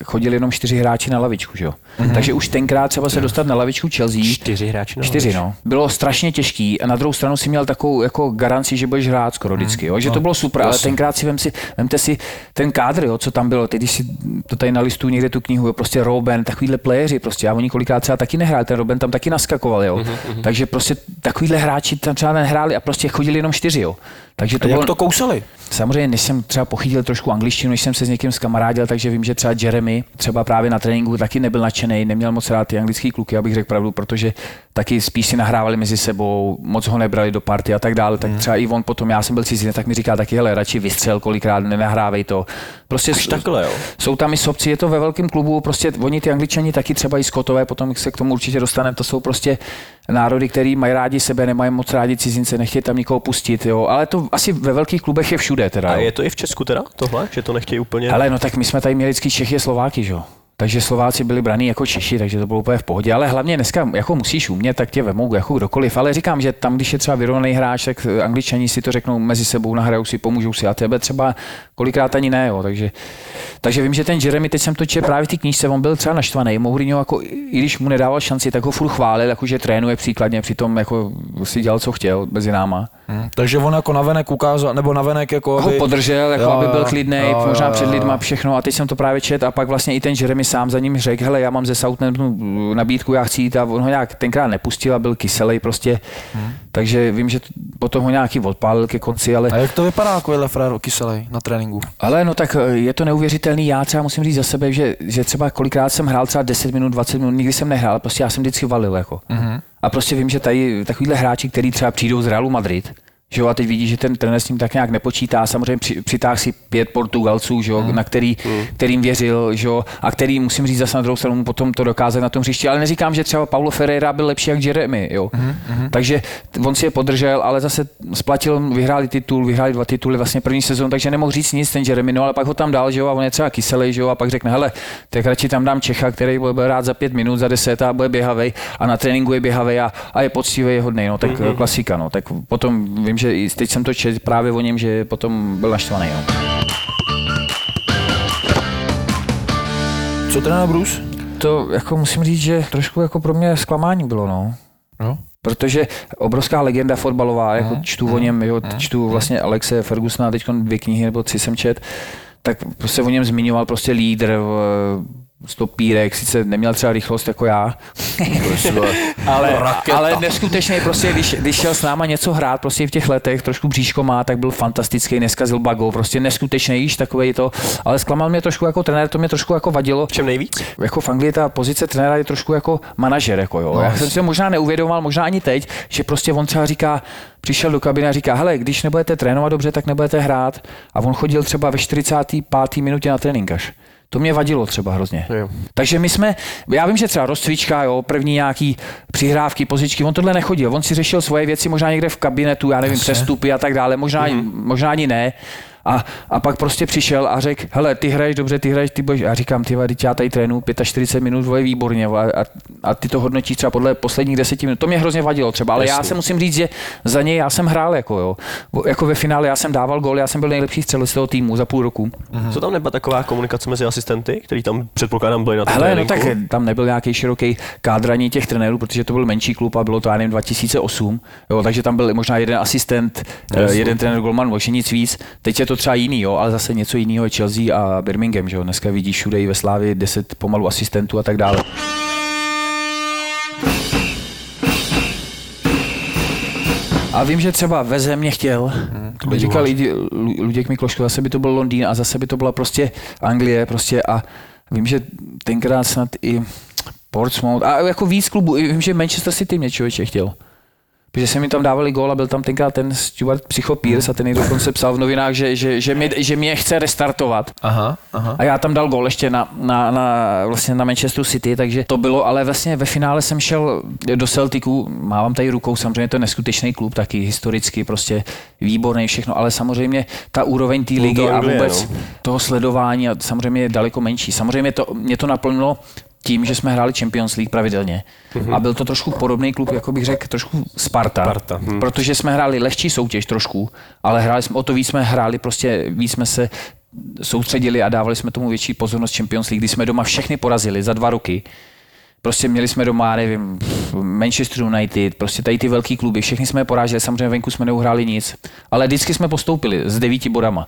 chodili jenom čtyři hráči na lavičku, že jo? Mm-hmm. Takže už tenkrát třeba se dostat na lavičku Chelsea, Čtyři hráči na Čtyři, no. Bylo strašně těžký a na druhou stranu si měl takovou jako garanci, že budeš hrát skoro vždycky, jo? že to bylo super, ale tenkrát si, vem si, vemte si ten kádr, jo, co tam bylo, teď když si to tady na listu někde tu knihu, jo, prostě Robben, takovýhle playeři prostě a oni kolikrát třeba taky nehráli, ten Robin tam taky naskakoval, jo. Uh-huh. Takže prostě takovýhle hráči tam třeba nehráli a prostě chodili jenom čtyři, jo. Takže to A jak bylo, to kousali? Samozřejmě, než jsem třeba pochytil trošku angličtinu, než jsem se s někým zkamarádil, takže vím, že třeba Jeremy třeba právě na tréninku taky nebyl nadšený, neměl moc rád ty anglické kluky, abych řekl pravdu, protože taky spíš si nahrávali mezi sebou, moc ho nebrali do party a tak dále. Tak třeba i on potom, já jsem byl cizinec, tak mi říká taky, hele, radši vystřel kolikrát, nenahrávej to. Prostě Až takhle, jo. jsou tam i sobci, je to ve velkém klubu, prostě oni ty angličani taky třeba i skotové, potom se k tomu určitě dostaneme, to jsou prostě národy, který mají rádi sebe, nemají moc rádi cizince, nechtějí tam nikoho pustit, jo. Ale to asi ve velkých klubech je všude teda. A jo. je to i v Česku teda tohle, že to nechtějí úplně? Ale no tak my jsme tady měli vždycky Čechy a Slováky, že jo. Takže Slováci byli braní jako Češi, takže to bylo úplně v pohodě. Ale hlavně dneska, jako musíš umět, tak tě vemou jako kdokoliv. Ale říkám, že tam, když je třeba vyrovnaný hráč, tak angličani si to řeknou mezi sebou, nahrajou si, pomůžou si a tebe třeba kolikrát ani ne. Jo. Takže, takže vím, že ten Jeremy, teď jsem to četl právě té knížce, on byl třeba naštvaný. Mourinho, jako, i když mu nedával šanci, tak ho furt chválil, jako, že trénuje příkladně, přitom jako, si dělal, co chtěl mezi náma. Hmm. Takže on jako navenek ukázal, nebo navenek jako ho aby... podržel, jako Jo, aby byl klidný, možná jo, před lidma všechno a teď jsem to právě čet a pak vlastně i ten Jeremy sám za ním řekl, hele, já mám ze Southamptonu nabídku, já chci jít a on ho nějak tenkrát nepustil a byl kyselý prostě, Hmm. takže vím, že potom ho nějaký odpálil ke konci, ale A jak to vypadá takovýhle frér kyselej na tréninku? ale no tak eh, je to neuvěřitelný. Já třeba musím říct za sebe, že, že třeba kolikrát jsem hrál třeba 10 minut, 20 minut, nikdy jsem nehrál, prostě já jsem vždycky valil. Jako. Uh-huh. A prostě vím, že tady takovýhle hráči, kteří třeba přijdou z Realu Madrid, že jo, a teď vidí, že ten trenér s ním tak nějak nepočítá. Samozřejmě při, přitáhl si pět Portugalců, že jo, na který, kterým věřil, že jo, a který, musím říct zase na druhou stranu, potom to dokázat na tom hřišti. Ale neříkám, že třeba Paulo Ferreira byl lepší jak Jeremy, jo. Takže on si je podržel, ale zase splatil, vyhráli titul, vyhráli dva tituly vlastně první sezónu, takže nemohl říct nic ten Jeremy, no ale pak ho tam dal, že jo, a on je třeba kyselý, že jo, a pak řekne, hele, tak radši tam dám Čecha, který bude rád za pět minut, za deset a bude běhavej a na tréninku je běhavej a, a je poctivý, je hodnej, no, tak mm-hmm. klasika, no, tak potom vím, že i teď jsem to četl právě o něm, že potom byl naštvaný, no. Co trenér Bruce? To jako musím říct, že trošku jako pro mě zklamání bylo, no. Jo. Protože obrovská legenda fotbalová, jako čtu o něm, jo, čtu vlastně Alexe Fergusona, teď dvě knihy nebo tři jsem čet, tak se o něm zmiňoval prostě lídr, stopírek, sice neměl třeba rychlost jako já, ale, ale neskutečně prostě, když, když šel s náma něco hrát prostě v těch letech, trošku bříško má, tak byl fantastický, neskazil bago, prostě neskutečný, jíž takový to, ale zklamal mě trošku jako trenér, to mě trošku jako vadilo, V čem nejvíc? jako v Anglii ta pozice trenéra je trošku jako manažer, jako jo. No, Já jsem si to možná neuvědomoval, možná ani teď, že prostě on třeba říká, přišel do kabiny a říká, hele, když nebudete trénovat dobře, tak nebudete hrát. A on chodil třeba ve 45. minutě na trénink až. To mě vadilo třeba hrozně. Jo. Takže my jsme, já vím, že třeba rozcvička, jo, první nějaký přihrávky, pozičky, on tohle nechodil, on si řešil svoje věci možná někde v kabinetu, já nevím, přestupy a tak dále, možná, mm-hmm. možná ani ne. A, a pak prostě přišel a řekl, hele, ty hraješ dobře, ty hraješ, ty budeš. A říkám, ty teď já tady trénu 45 minut, vole, výborně, vole, a, a, ty to hodnotíš třeba podle posledních deseti minut. To mě hrozně vadilo třeba, ale já se musím říct, že za něj já jsem hrál, jako jo. Jako ve finále já jsem dával gól, já jsem byl nejlepší střelec toho týmu za půl roku. Co tam nebyla taková komunikace mezi asistenty, který tam předpokládám byli na tom Hele, no tak tam nebyl nějaký široký kádr ani těch trenérů, protože to byl menší klub a bylo to, já nevím, 2008, jo, takže tam byl možná jeden asistent, eh, jeden trenér Golman, už nic víc. Teď je to třeba jiný, jo, ale zase něco jiného je Chelsea a Birmingham, že jo. Dneska vidíš všude i ve Slávě 10 pomalu asistentů a tak dále. A vím, že třeba ve země chtěl, hmm, říkal i Lu- Luděk Mikloško, zase by to byl Londýn a zase by to byla prostě Anglie prostě a vím, že tenkrát snad i Portsmouth a jako víc klubů, vím, že Manchester City mě člověče chtěl. Protože se mi tam dávali gól a byl tam tenkrát ten Stuart Psycho Pierce a ten dokonce psal v novinách, že, že, že, mě, že mě chce restartovat. Aha, aha. A já tam dal gól ještě na, na, na, vlastně na Manchester City, takže to bylo, ale vlastně ve finále jsem šel do Celticu, mávám tady rukou, samozřejmě to je neskutečný klub, taky historicky prostě výborný všechno, ale samozřejmě ta úroveň té ligy a vůbec no. toho sledování a samozřejmě je daleko menší. Samozřejmě to, mě to naplnilo tím, že jsme hráli Champions League pravidelně. Mm-hmm. A byl to trošku podobný klub, jako bych řekl, trošku Sparta. Sparta, hm. Protože jsme hráli lehčí soutěž trošku, ale hráli jsme, o to víc jsme hráli, prostě víc jsme se soustředili a dávali jsme tomu větší pozornost Champions League, kdy jsme doma všechny porazili za dva roky. Prostě měli jsme doma, nevím, Manchester United, prostě tady ty velký kluby, všechny jsme je poráželi, samozřejmě venku jsme neuhráli nic, ale vždycky jsme postoupili s devíti bodama.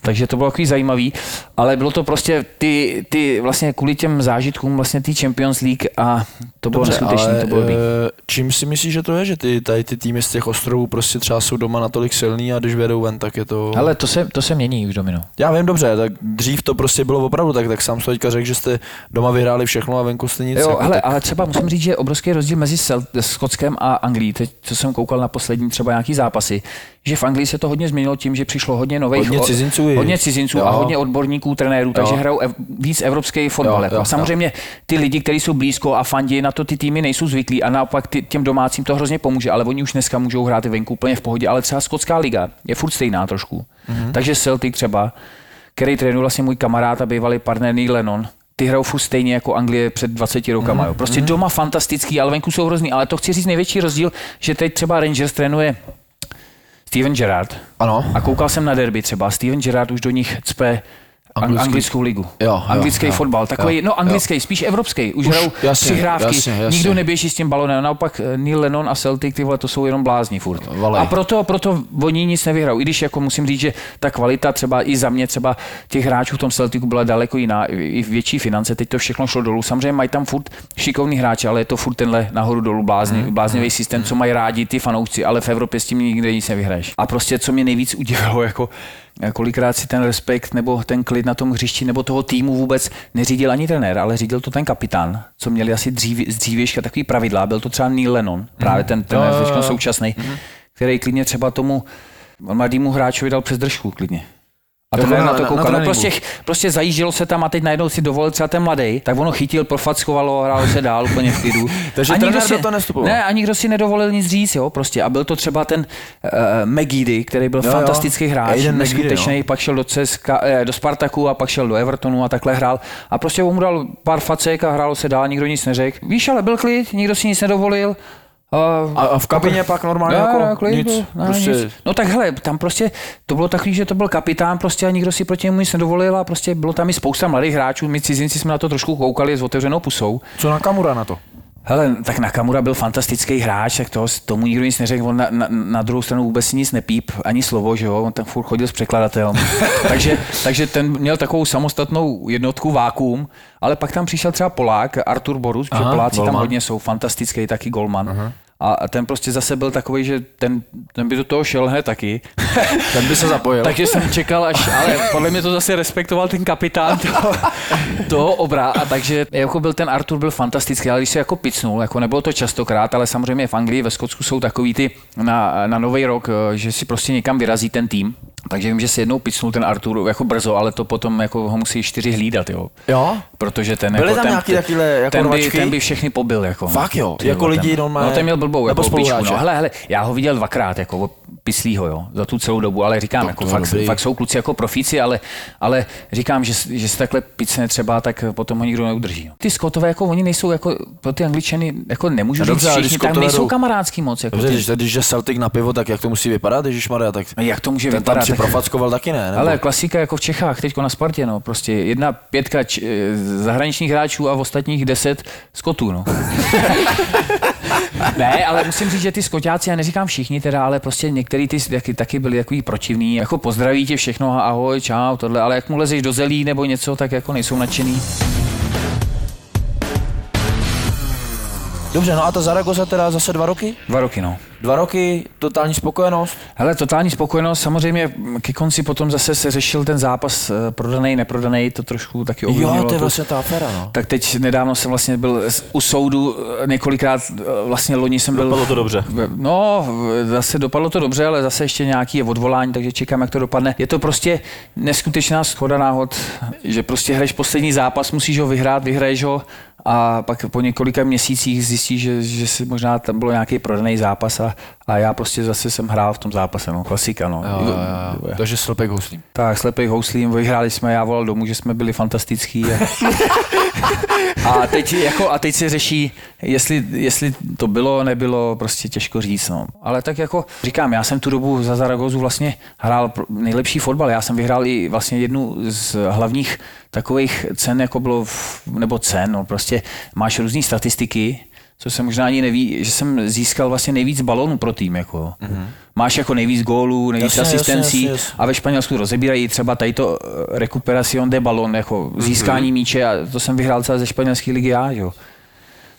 Takže to bylo takový zajímavý, ale bylo to prostě ty, ty vlastně kvůli těm zážitkům vlastně ty Champions League a to bylo neskutečné, to bylo dobrý. eh, čím si myslíš, že to je, že ty, tady ty týmy z těch ostrovů prostě třeba jsou doma natolik silný a když vědou ven, tak je to... Ale to se, to se mění už, Domino. Já vím dobře, tak dřív to prostě bylo opravdu tak, tak sám jsi teďka řekl, že jste doma vyhráli všechno a venku jste nic. Jo, jako, hele, tak, ale třeba musím říct, že je obrovský rozdíl mezi Sel- Skotskem a Anglií. Teď, co jsem koukal na poslední třeba nějaký zápasy, že v Anglii se to hodně změnilo tím, že přišlo hodně nových, Hodně cizinců i. hodně cizinců Jo. a hodně odborníků, trenérů, takže Jo. hrajou ev- víc evropský fotbal. Jo, Jako. jo, Samozřejmě ty lidi, kteří jsou blízko a fandí, na to ty týmy nejsou zvyklí a naopak ty, těm domácím to hrozně pomůže, ale oni už dneska můžou hrát i venku úplně v pohodě, ale třeba skotská liga je furt stejná trošku. Mhm. Mm-hmm. Takže Celtic třeba, který trénuje vlastně můj kamarád a bývalý partner Neil Lennon, ty hrajou furt stejně jako Anglie před 20 rokama. Jo. Prostě doma fantastický, ale venku jsou hrozný. Ale to chci říct největší rozdíl, že teď třeba Rangers trénuje Steven Gerrard. Ano. A koukal jsem na derby třeba. Steven Gerrard už do nich cpe Anglický. Anglický. anglickou ligu. Jo, jo, anglický jo, fotbal. Takový, jo, no anglický, spíš evropský. Už, Už, hrajou přihrávky, jasně, jasně. nikdo neběží s tím balonem. Naopak eh, Neil Lennon a Celtic, ty vole, to jsou jenom blázni furt. Valej. A proto, proto oni nic nevyhrajou. I když jako musím říct, že ta kvalita třeba i za mě třeba těch hráčů v tom Celticu byla daleko jiná, i větší finance, teď to všechno šlo dolů. Samozřejmě mají tam furt šikovný hráče, ale je to furt tenhle nahoru dolů blázni, Mhm. bláznivý systém, co mají rádi ty fanoušci, ale v Evropě s tím nikdy nic nevyhraješ. A prostě co mě nejvíc udivilo, jako kolikrát si ten respekt nebo ten klid na tom hřišti nebo toho týmu vůbec neřídil ani trenér, ale řídil to ten kapitán, co měli asi dřív, z dřívějška takový pravidla. Byl to třeba Neil Lennon, právě ten trenér teďka současný, který klidně třeba tomu mladému hráčovi dal přes držku klidně. A Jo, trenér na- na to koukal. na No prostě, prostě zajíždělo se tam a teď najednou si dovolil třeba ten mladý, tak ono chytil, profackovalo hrálo se dál úplně v klidu. Takže A nikdo trenér si- toho nestupoval. Ne, a nikdo si nedovolil nic říct, jo, prostě. A byl to třeba ten uh, Megidy, který byl Jo, jo. fantastický hráč, Aiden Megidy, neskutečný, pak šel do, CSKA, eh, do Spartaku a pak šel do Evertonu a takhle hrál. A prostě mu dal pár facek a hrálo se dál, nikdo nic neřekl. Víš, ale byl klid, nikdo si nic nedovolil. A, a v kabině pak normálně No, jako no, klid nic, byl, no, prostě, nic. no tak hele, tam prostě to bylo takový, že to byl kapitán prostě a nikdo si proti němu nic nedovolil a prostě bylo tam i spousta mladých hráčů, my cizinci jsme na to trošku koukali s otevřenou pusou. co na Kamura na to? Hele, tak Nakamura byl fantastický hráč, tak toho, tomu nikdo nic neřekl, on na, na, na druhou stranu vůbec nic nepíp, ani slovo, že jo, on tam furt chodil s překladatelem. takže, takže ten měl takovou samostatnou jednotku vákuum, ale pak tam přišel třeba Polák, Artur Borus, že Aha, Poláci tam golman. hodně jsou, fantastický taky golman. Aha. A ten prostě zase byl takový, že ten, ten by do toho šel hned taky. Ten by se zapojil. Takže jsem čekal až, ale podle mě to zase respektoval ten kapitán toho, toho obra. A takže jako byl ten Artur byl fantastický, ale když se jako picnul, jako nebylo to častokrát, ale samozřejmě v Anglii, ve Skotsku jsou takový ty na, na nový rok, eh, že si prostě někam vyrazí ten tým. Takže vím, že se jednou picnul ten Artur jako brzo, ale to potom jako ho musí čtyři hlídat, jo. Jo? Protože ten, Byly jako tam ten, nějaký takovýhle jako ten, by, ten by všechny pobil. Jako, Fakt jo? Ty Jako lidi normálně- No ten měl blbou, jako pičku, no. Hele, hele, já ho viděl dvakrát, jako pislýho, jo, za tu celou dobu, ale říkám, jako to fakt, dobrý. fakt, jsou kluci jako profíci, ale, ale říkám, že, že se takhle picne třeba, tak potom ho nikdo neudrží. No. Ty Skotové, jako oni nejsou jako, pro ty Angličany, jako nemůžu No říct všichni, Skotové nejsou kamarádský moc. Jako Dobře, když, když je Celtic na pivo, tak jak to musí vypadat, Ježíš Maria, tak jak to může tam vypadat? Tak- profackoval taky ne, nebo? ale klasika jako v Čechách, teď na Spartě, no, prostě jedna pětka č- eh, zahraničních hráčů a v ostatních deset skotů, no. ne, ale musím říct, že ty skotáci, já neříkám všichni teda, ale prostě některý ty taky, taky byli takový protivní, jako pozdraví tě všechno, a ahoj, čau, tohle, ale jak mu lezeš do zelí nebo něco, tak jako nejsou nadšený. Dobře, no a ta Zaragoza teda zase dva roky? Dva roky, no. Dva roky, totální spokojenost. Hele, totální spokojenost, samozřejmě ke konci potom zase se řešil ten zápas eh, prodaný, neprodaný, to trošku taky ovlivnilo. Jo, to je vlastně ta aféra, no. Tak teď nedávno jsem vlastně byl u soudu eh, několikrát, eh, vlastně loni jsem byl... Dopadlo to dobře. No, zase dopadlo to dobře, ale zase ještě nějaký je odvolání, takže čekám, jak to dopadne. Je to prostě neskutečná schoda náhod, že prostě hraješ poslední zápas, musíš ho vyhrát, vyhraješ ho a pak po několika měsících zjistíš, že, že si možná tam bylo nějaký prodaný zápas a, a já prostě zase jsem hrál v tom zápase, no, klasika, no. Jo, jo, jo. Takže slepek houslím. Tak, slepej houslím, vyhráli jsme, já volal domů, že jsme byli fantastický. A... A teď, jako, a teď se řeší, jestli, jestli to bylo, nebylo, prostě těžko říct. No. Ale tak jako říkám, já jsem tu dobu za Zaragozu vlastně hrál nejlepší fotbal. Já jsem vyhrál i vlastně jednu z hlavních takových cen, jako bylo, v, nebo cen, no, prostě máš různé statistiky, co se možná ani neví, že jsem získal vlastně nejvíc balonů pro tým. Jako. Mm-hmm. Máš jako nejvíc gólů, nejvíc Jasně, asistencí jasně, jasně. a ve Španělsku rozebírají třeba tady to eh, recuperación de balon, jako získání mm-hmm. míče a to jsem vyhrál celé ze španělské ligy já, jo.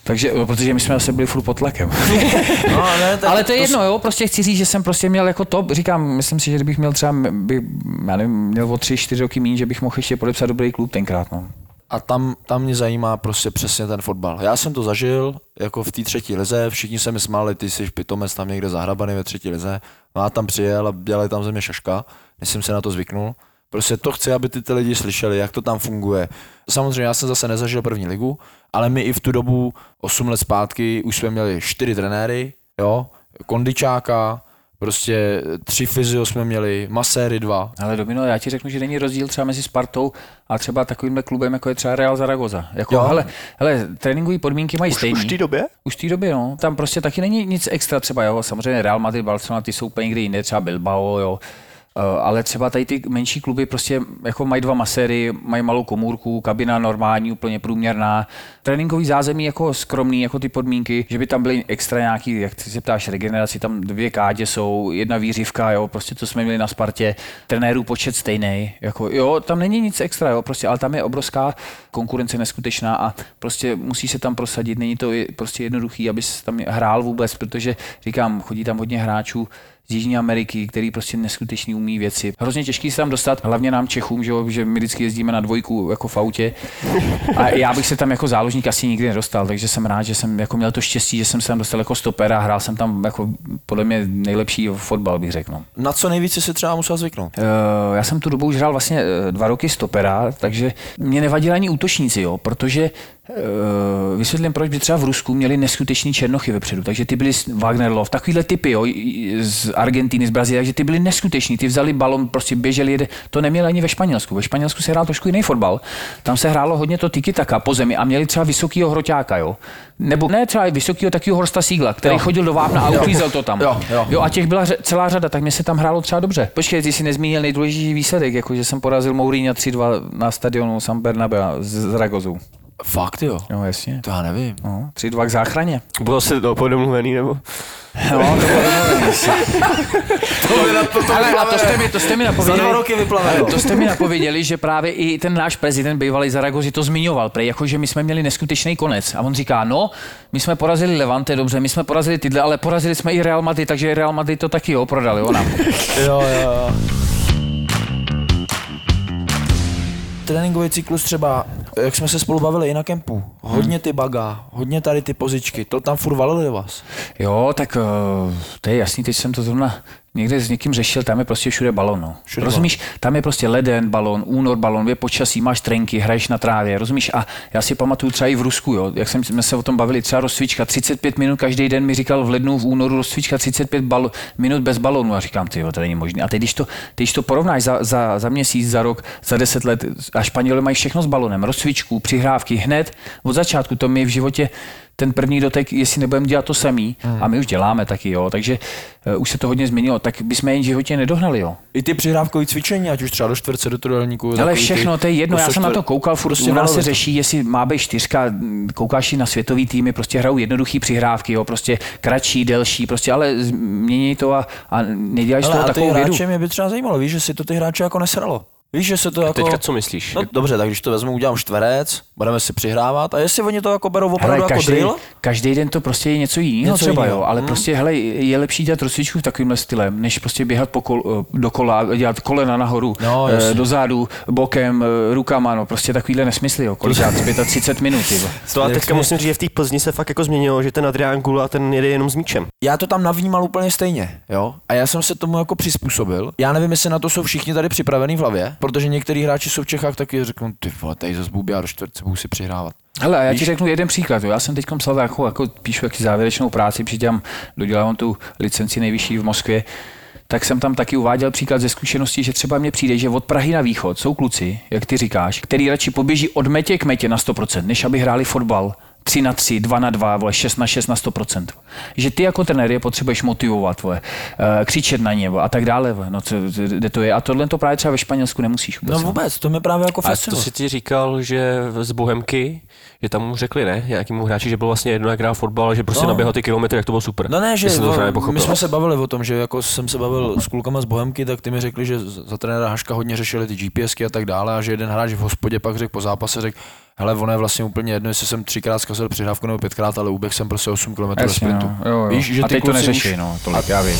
Takže, no, protože my jsme zase byli furt pod tlakem. No, ne, tak Ale to je jedno, jo, prostě chci říct, že jsem prostě měl jako top, říkám, myslím si, že kdybych měl třeba, by, já nevím, měl o tři, čtyři roky méně, že bych mohl ještě podepsat dobrý klub tenkrát, no. A tam, tam mě zajímá prostě přesně ten fotbal. Já jsem to zažil jako v té třetí lize, všichni se mi smáli, ty jsi pitomec tam někde zahrabaný ve třetí lize. No a tam přijel a dělali tam ze mě šaška, než jsem se na to zvyknul. Prostě to chci, aby ty, ty lidi slyšeli, jak to tam funguje. Samozřejmě já jsem zase nezažil první ligu, ale my i v tu dobu, 8 let zpátky, už jsme měli čtyři trenéry, jo, kondičáka, prostě tři fyzio jsme měli, maséry dva, Ale Domino, já ti řeknu, že není rozdíl třeba mezi Spartou a třeba takovýmhle klubem, jako je třeba Real Zaragoza. Jako, Jo. hele, hele, tréninkové podmínky mají Už, stejný. už v té době? Už v té době, no. Tam prostě taky není nic extra třeba, jo. Samozřejmě Real Madrid, Barcelona, ty jsou úplně někde jinde, třeba Bilbao, jo. Eh, Ale třeba tady ty menší kluby prostě jako mají dva maséry, mají malou komůrku, kabina normální, úplně průměrná. Tréninkový zázemí jako skromný, jako ty podmínky, že by tam byly extra nějaký, jak ty se ptáš, regeneraci, tam dvě kádě jsou, jedna výřivka, jo, prostě to jsme měli na Spartě, trenérů počet stejný, jako jo, tam není nic extra, jo, prostě, ale tam je obrovská konkurence neskutečná a prostě musí se tam prosadit, není to prostě jednoduchý, aby se tam hrál vůbec, protože říkám, chodí tam hodně hráčů, z Jižní Ameriky, který prostě neskutečný umí věci. Hrozně těžký se tam dostat, hlavně nám Čechům, že, jo, že my vždycky jezdíme na dvojku jako v autě. A já bych se tam jako záložník asi nikdy nedostal, takže jsem rád, že jsem jako měl to štěstí, že jsem se tam dostal jako stoper a hrál jsem tam jako podle mě nejlepší fotbal, bych řekl. no. Na co nejvíce si třeba musel zvyknout? Eh, já jsem tu dobu už hrál vlastně eh, dva roky stopera, takže mě nevadili ani útočníci, jo, protože eh, vysvětlím, proč by třeba v Rusku měli neskutečný černochy vepředu, takže ty byli Wagnerlov, takovýhle typy jo, z Argentiny, z Brazílie, takže ty byli neskuteční, ty vzali balon, prostě běželi, jede. to neměli ani ve Španělsku. Ve Španělsku se hrál trošku jiný fotbal, tam se hrálo hodně to tiki taka po zemi a měli třeba vysokýho hroťáka, jo. Nebo ne třeba vysokýho takového Horsta Sígla, který Jo. chodil do vápna a uklízel to tam. Jo, jo. jo a těch byla ře- celá řada, tak mě se tam hrálo třeba dobře. Počkej, ty jsi nezmínil nejdůležitější výsledek, jako že jsem porazil Mourinho 3-2 na stadionu San Bernabeu z Zaragozu. Fakt jo. Jo, jasně. To já nevím. No, 3-2 k záchraně. Bylo se to podomluvený, nebo? No, to bylo Ale a to jste mi, to jste mi napověděli. Za dva roky vyplaveno. To jste mi napověděli, že právě i ten náš prezident bývalý Zaragozi to zmiňoval, prej, jako že my jsme měli neskutečný konec. A on říká, no, my jsme porazili Levante, dobře, my jsme porazili tyhle, ale porazili jsme i Real Madrid, takže Real Madrid to taky jo, prodali, jo, nám. Jo, jo, jo. Tréninkový cyklus třeba, jak jsme se spolu bavili i na kempu, hodně ty baga, hodně tady ty pozičky, to tam furt valili vás. Jo, tak eh, to je jasný, teď jsem to zrovna někde s někým řešil, tam je prostě všude balon. No. Všude rozumíš, tam je prostě leden, balon, únor, balon, je počasí, máš trenky, hraješ na trávě, rozumíš? A já si pamatuju třeba i v Rusku, jo, jak jsem, jsme se o tom bavili, třeba rozcvička, 35 minut každý den mi říkal v lednu, v únoru rozcvička 35 balo, minut bez balonu a říkám, ty jo, to není možné. A teď, když to, když to porovnáš za, za, za, měsíc, za rok, za 10 let, a Španělé mají všechno s balonem, rozcvičku, přihrávky, hned od začátku, to mi v životě ten první dotek, jestli nebudeme dělat to samý, hmm. a my už děláme taky, jo, takže uh, už se to hodně změnilo, tak bychom je v životě nedohnali, jo. I ty přihrávkové cvičení, ať už třeba do čtverce, do trojelníku. Ale všechno, to je jedno, já jsem na to koukal, furt prostě u nás se řeší, jestli má být čtyřka, koukáš i na světový týmy, prostě hrajou jednoduchý přihrávky, jo, prostě kratší, delší, prostě ale mění to a, a neděláš z Ale toho a ty takovou vědu. hráče mě by třeba zajímalo, víš, že si to ty hráče jako nesralo. Víš, že se to jako... Teďka co myslíš? No dobře, tak když to vezmu, udělám čtverec, budeme si přihrávat a jestli oni to jako berou opravdu Hele, jako každý, drill, každý den to prostě je něco jiného Něco třeba, jinýho. jo, ale Hmm. prostě hele, je lepší dělat rozcvičku takovýmhle stylem, než prostě běhat po kol, do kola, a dělat kolena nahoru, No, eh, do zádu, bokem, eh, rukama, no prostě takovýhle nesmysly, jo, kolikrát 35 minut, jo. To a teďka musím říct, že v té Plzni se fakt jako změnilo, že ten Adrián Gula ten jede jenom s míčem. já to tam navnímal úplně stejně, jo. A já jsem se tomu jako přizpůsobil. Já nevím, jestli na to jsou všichni tady připravení v hlavě, protože některý hráči jsou v Čechách taky řeknou, ty vole, tady zase budu do čtvrtce, budu si přihrávat. Hele, já ti Víš? řeknu jeden příklad. Jo. Já jsem teď psal jako, jako píšu jaký závěrečnou práci, přidělám, dodělám tu licenci nejvyšší v Moskvě. tak jsem tam taky uváděl příklad ze zkušenosti, že třeba mně přijde, že od Prahy na východ jsou kluci, jak ty říkáš, který radši poběží od metě k metě na 100%, než aby hráli fotbal 3 na 3, 2 na 2, vole, 6 na 6 na 100%. Že ty jako trenér je potřebuješ motivovat, vole, eh, křičet na ně a tak dále. Vole. No, co, kde to je. A tohle to právě třeba ve Španělsku nemusíš vůbec. No vůbec, to mi právě jako A to fascinuje. si ti říkal, že z Bohemky, že tam mu řekli ne, nějakému hráči, že byl vlastně jedno, jak hrál fotbal, že prostě No. naběhl ty kilometry, jak to bylo super. No ne, že to my jsme se bavili o tom, že jako jsem se bavil s klukama z Bohemky, tak ty mi řekli, že za trenéra Haška hodně řešili ty GPSky a tak dále a že jeden hráč v hospodě pak řekl po zápase, řekl, hele, ono je vlastně úplně jedno, jestli jsem třikrát zkazil přihrávku nebo pětkrát, ale uběh jsem prostě 8 km Jasně, sprintu. no. jo, jo. Víš, že a ty teď to neřeší, už- no, tolik, já vím.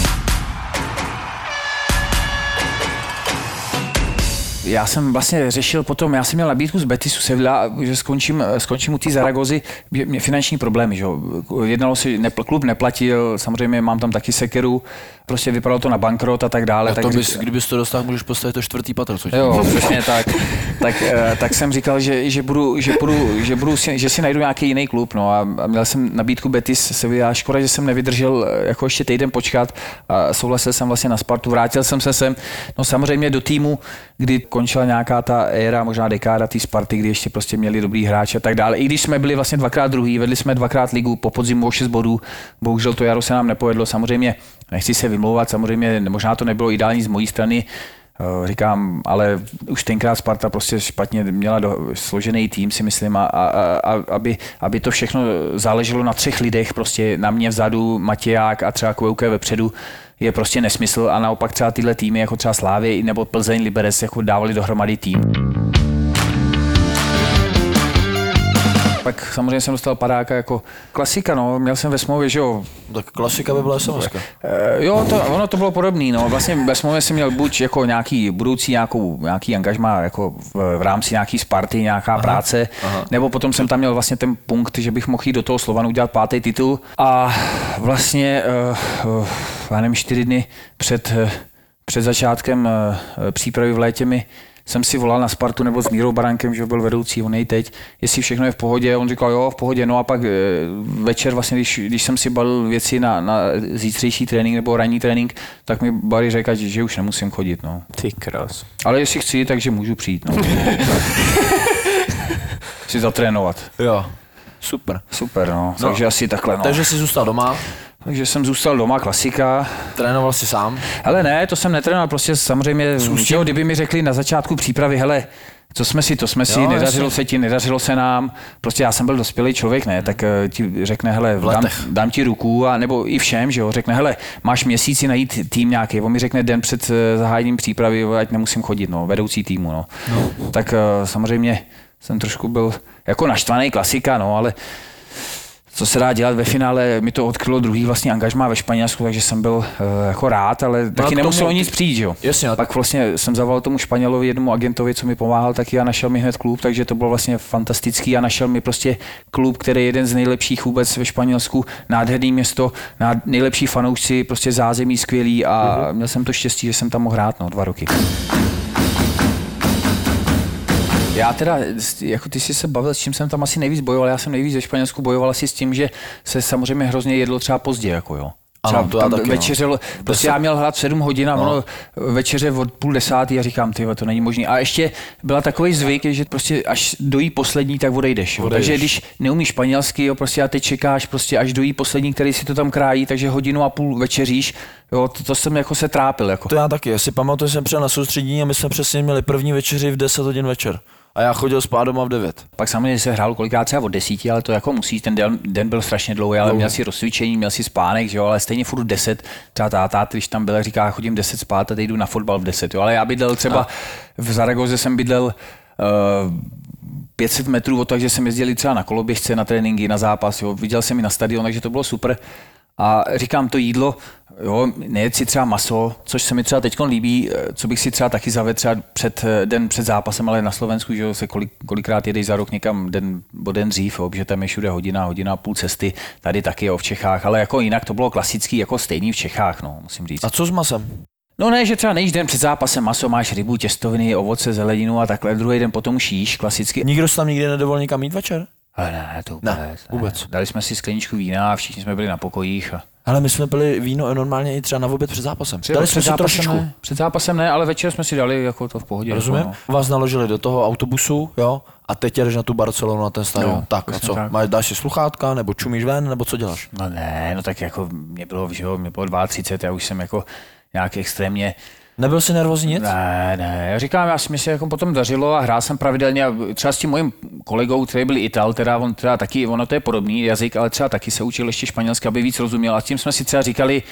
Já jsem vlastně řešil potom, já jsem měl nabídku z Betisu Sevilla, že skončím, skončím u té Zaragozy, mě finanční problémy, že jo. Jednalo se, ne, klub neplatil, samozřejmě mám tam taky sekeru, prostě vypadalo to na bankrot a tak dále. A tak to řík- bys, kdybys to dostal, můžeš postavit to čtvrtý patro, co? Jo, přesně tak. tak. eh, Tak jsem říkal, že, že, budu, že, budu, že, budu si, že si najdu nějaký jiný klub. No, a a měl jsem nabídku Betis Sevilla. Škoda, že jsem nevydržel eh, jako ještě týden počkat. A souhlasil jsem vlastně na Spartu. Vrátil jsem se sem. No samozřejmě do týmu, kdy končila nějaká ta éra, možná dekáda té Sparty, kdy ještě prostě měli dobrý hráče a tak dále. I když jsme byli vlastně dvakrát druhý, vedli jsme dvakrát ligu po podzimu o 6 bodů. Bohužel to jaro se nám nepovedlo. Samozřejmě nechci se vymlouvat, samozřejmě možná to nebylo ideální z mojí strany. Eh, Říkám, ale už tenkrát Sparta prostě špatně měla do, složený tým, si myslím, a, a, a aby, aby, to všechno záleželo na třech lidech, prostě na mě vzadu, Matěják a třeba Kvouke vepředu, je prostě nesmysl a naopak třeba tyhle týmy, jako třeba Slávě nebo Plzeň, Liberec, jako dávali dohromady tým. Pak samozřejmě jsem dostal padáka jako klasika, no, měl jsem ve smlouvě, že jo, Tak klasika by byla sms. Eh, Jo, to, ono to bylo podobné. No. Vlastně ve smlouvě jsem měl buď jako nějaký budoucí nějakou, nějaký angažma jako v, v rámci nějaký Sparty, nějaká aha, práce, aha. nebo potom jsem tam měl vlastně ten punkt, že bych mohl jít do toho Slovanu udělat pátý titul a vlastně, uh, já nevím, čtyři dny před, před začátkem uh, přípravy v létě mi jsem si volal na Spartu nebo s Mírou Barankem, že byl vedoucí, on je teď, jestli všechno je v pohodě, on říkal, jo, v pohodě, no a pak eh, večer vlastně, když, když jsem si balil věci na, na zítřejší trénink nebo ranní trénink, tak mi Barry řekl, že, že už nemusím chodit, no. Ty krás. Ale jestli chci, takže můžu přijít, no. si zatrénovat. Jo, super. Super, no. Takže asi takhle, no. Takže jsi zůstal doma, Takže jsem zůstal doma, klasika. trénoval si sám. Ale ne, to jsem netrénoval, prostě samozřejmě, že kdyby mi řekli na začátku přípravy, hele, co jsme si, to jsme si, Jo, nedařilo jasně. se ti, nedařilo se nám, prostě já jsem byl dospělý člověk, ne, tak eh, ti řekne, hele, dám, dám, ti ruku, a nebo i všem, že jo, řekne, hele, máš měsíci najít tým nějaký, on mi řekne den před eh, zahájením přípravy, ať nemusím chodit, no, vedoucí týmu, no. no. Tak eh, samozřejmě jsem trošku byl jako naštvaný klasika, no, ale co se dá dělat ve finále, mi to odkrylo druhý vlastně angažmá ve Španělsku, takže jsem byl uh, jako rád, ale a taky tomu- nemuselo nic přijít, jo. Jasně, Pak vlastně jsem zavolal tomu Španělovi, jednomu agentovi, co mi pomáhal taky a našel mi hned klub, takže to bylo vlastně fantastický a našel mi prostě klub, který je jeden z nejlepších vůbec ve Španělsku, nádherný město, nád, nejlepší fanoušci, prostě zázemí skvělý a Mhm. měl jsem to štěstí, že jsem tam mohl hrát, no, dva roky. Já teda, jako ty jsi se bavil, s čím jsem tam asi nejvíc bojoval, já jsem nejvíc ve Španělsku bojoval asi s tím, že se samozřejmě hrozně jedlo třeba pozdě, jako jo. Ano, to já taky, no. večeřel, prostě já měl hrát 7 hodin a ono večeře od půl desátý a říkám, ty to není možné. A ještě byla takový zvyk, že prostě až dojí poslední, tak odejdeš. Odejdeš. Takže když neumíš španělsky, jo, prostě a teď čekáš prostě až dojí poslední, který si to tam krájí, takže hodinu a půl večeříš, jo, to, to jsem jako se trápil. Jako. To já taky. Já si pamatuju, že jsem přijel na soustředění a my jsme přesně měli první večeři v 10 hodin večer. A já chodil spát doma v 9. Pak samozřejmě se hrál kolikrát třeba od desíti, ale to jako musí, ten den, den byl strašně dlouhý, ale měl si rozcvičení, měl si spánek, že jo, ale stejně furt 10, třeba táta, když tam byl, říká, chodím 10 spát a teď jdu na fotbal v 10, jo, ale já bydlel třeba, v Zaragoze jsem bydlel uh, 500 metrů od takže jsem jezdil třeba na koloběžce, na tréninky, na zápas, jo, viděl jsem i na stadion, takže to bylo super. A říkám, to jídlo, jo, nejet si třeba maso, což se mi třeba teď líbí, eh, co bych si třeba taky zavedl třeba před, eh, den před zápasem, ale na Slovensku, že se kolik, kolikrát jedeš za rok někam den, o den dřív, jo, že tam je všude hodina, hodina a půl cesty, tady taky jo, v Čechách, ale jako jinak to bylo klasický, jako stejný v Čechách, no, musím říct. A co s masem? No ne, že třeba nejíš den před zápasem maso, máš rybu, těstoviny, ovoce, zeleninu a takhle, druhý den potom jíš klasicky. Nikdo se tam nikdy nedovolil nikam jít večer? Ale ne, to vůbec. Ne, vůbec. Dali jsme si skleničku vína a všichni jsme byli na pokojích. A... Ale my jsme pili víno normálně i třeba na oběd před zápasem. Dali jsme si trošičku. ne, před zápasem ne, ale večer jsme si dali jako to v pohodě. Rozumím? Jako, no. Vás naložili do toho autobusu, jo, a teď jedeš na tu Barcelonu na ten stadion. Jo, tak a co? tak. Máš, dáš si sluchátka, nebo čumíš ven, nebo co děláš? No ne, no tak jako mě bylo, že jo, mě bylo 32, já už jsem jako nějak extrémně Nebyl jsi nervózní nic? Ne, ne, já říkám, já si myslím, že jako potom dařilo a hrál jsem pravidelně a třeba s tím mojím kolegou, který byl Ital, teda on teda taky, ono to je podobný jazyk, ale třeba taky se učil ještě španělsky, aby víc rozuměl a s tím jsme si třeba říkali,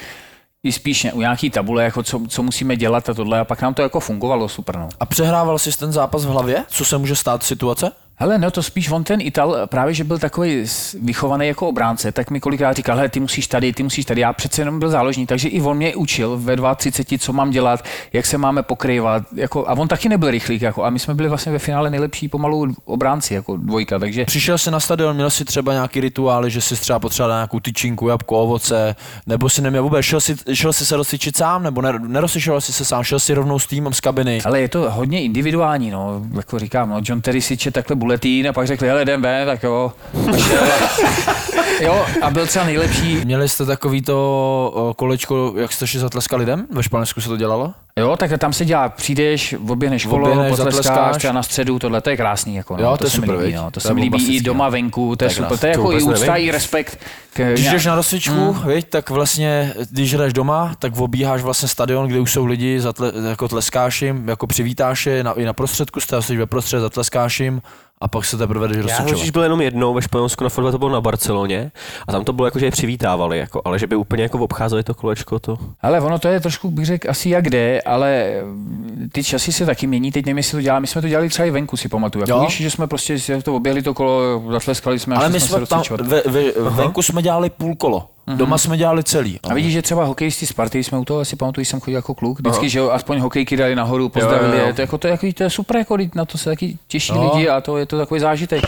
i spíš u nějaký tabule, jako co, co, musíme dělat a tohle a pak nám to jako fungovalo super. No. A přehrával jsi ten zápas v hlavě? Co se může stát situace? Hele, no to spíš on ten Ital, právě že byl takový vychovaný jako obránce, tak mi kolikrát říkal, hele, ty musíš tady, ty musíš tady. Já přece jenom byl záložník, takže i on mě učil ve 32, co mám dělat, jak se máme pokrývat. Jako, a on taky nebyl rychlý, jako, a my jsme byli vlastně ve finále nejlepší pomalu obránci, jako dvojka, takže Přišel jsi na stadion, měl jsi třeba nějaký rituály, že jsi třeba potřeboval nějakou tyčinku, jabko, ovoce, nebo si neměl vůbec, šel jsi, šel jsi se rozcvičit sám, nebo nerozcvičoval jsi se sám, šel jsi rovnou s týmem z kabiny. ale je to hodně individuální, no, jako říkám, no, John Terry si takhle buletín a pak řekli, hele, jdem ven, tak jo. Jo, a byl třeba nejlepší, Měli jste takový to kolečko, jak jste šli zatleska lidem? Ve Španělsku se to dělalo? Jo, tak tam se dělá, přijdeš, oběhneš kolo, Oběhneš, potleskáš, zatleskáš. třeba na středu, tohle, to je krásný. Jako, no, Jo, to je se mi super, líbí, no, to, To se je mi líbí i doma venku, to je, To je super, to je To jako i úcta, i respekt. K, Když jdeš na rozcvičku, mm. viď, tak vlastně, když jdeš doma, tak obíháš vlastně stadion, kde už jsou lidi, zatle, jako tleskáš jim, jako přivítáš je, na, i na prostředku, jsi ve prostřed, zatleskáš jim a pak se teprve jdeš Já rozcvičovat. totiž byl jenom jednou ve Španělsku na fotbale, to bylo na Barceloně a tam to bylo jako, že je přivítávali, jako, ale že by úplně jako obcházeli to kolečko, to... Ale ono to je trošku, bych řekl, asi jak jde, ale mm, ty časy se taky mění, teď nevím, jestli to dělá, my jsme to dělali třeba i venku, si pamatuju. Jako Jo. víš, že jsme prostě to oběhli to kolo, zatleskali jsme, a Ale my jsme jsme tam, ve, ve, venku jsme dělali půl kolo, doma jsme dělali celý. A vidíš, že třeba hokejisti Sparty, jsme u toho asi pamatuju, že jsem chodil jako kluk, vždycky, že jo, aspoň hokejky dali nahoru, pozdravili jo, jo. je, to, jako, to, je, jako, to je super, jako, na to se taky těší No. lidi a to je to takový zážitek.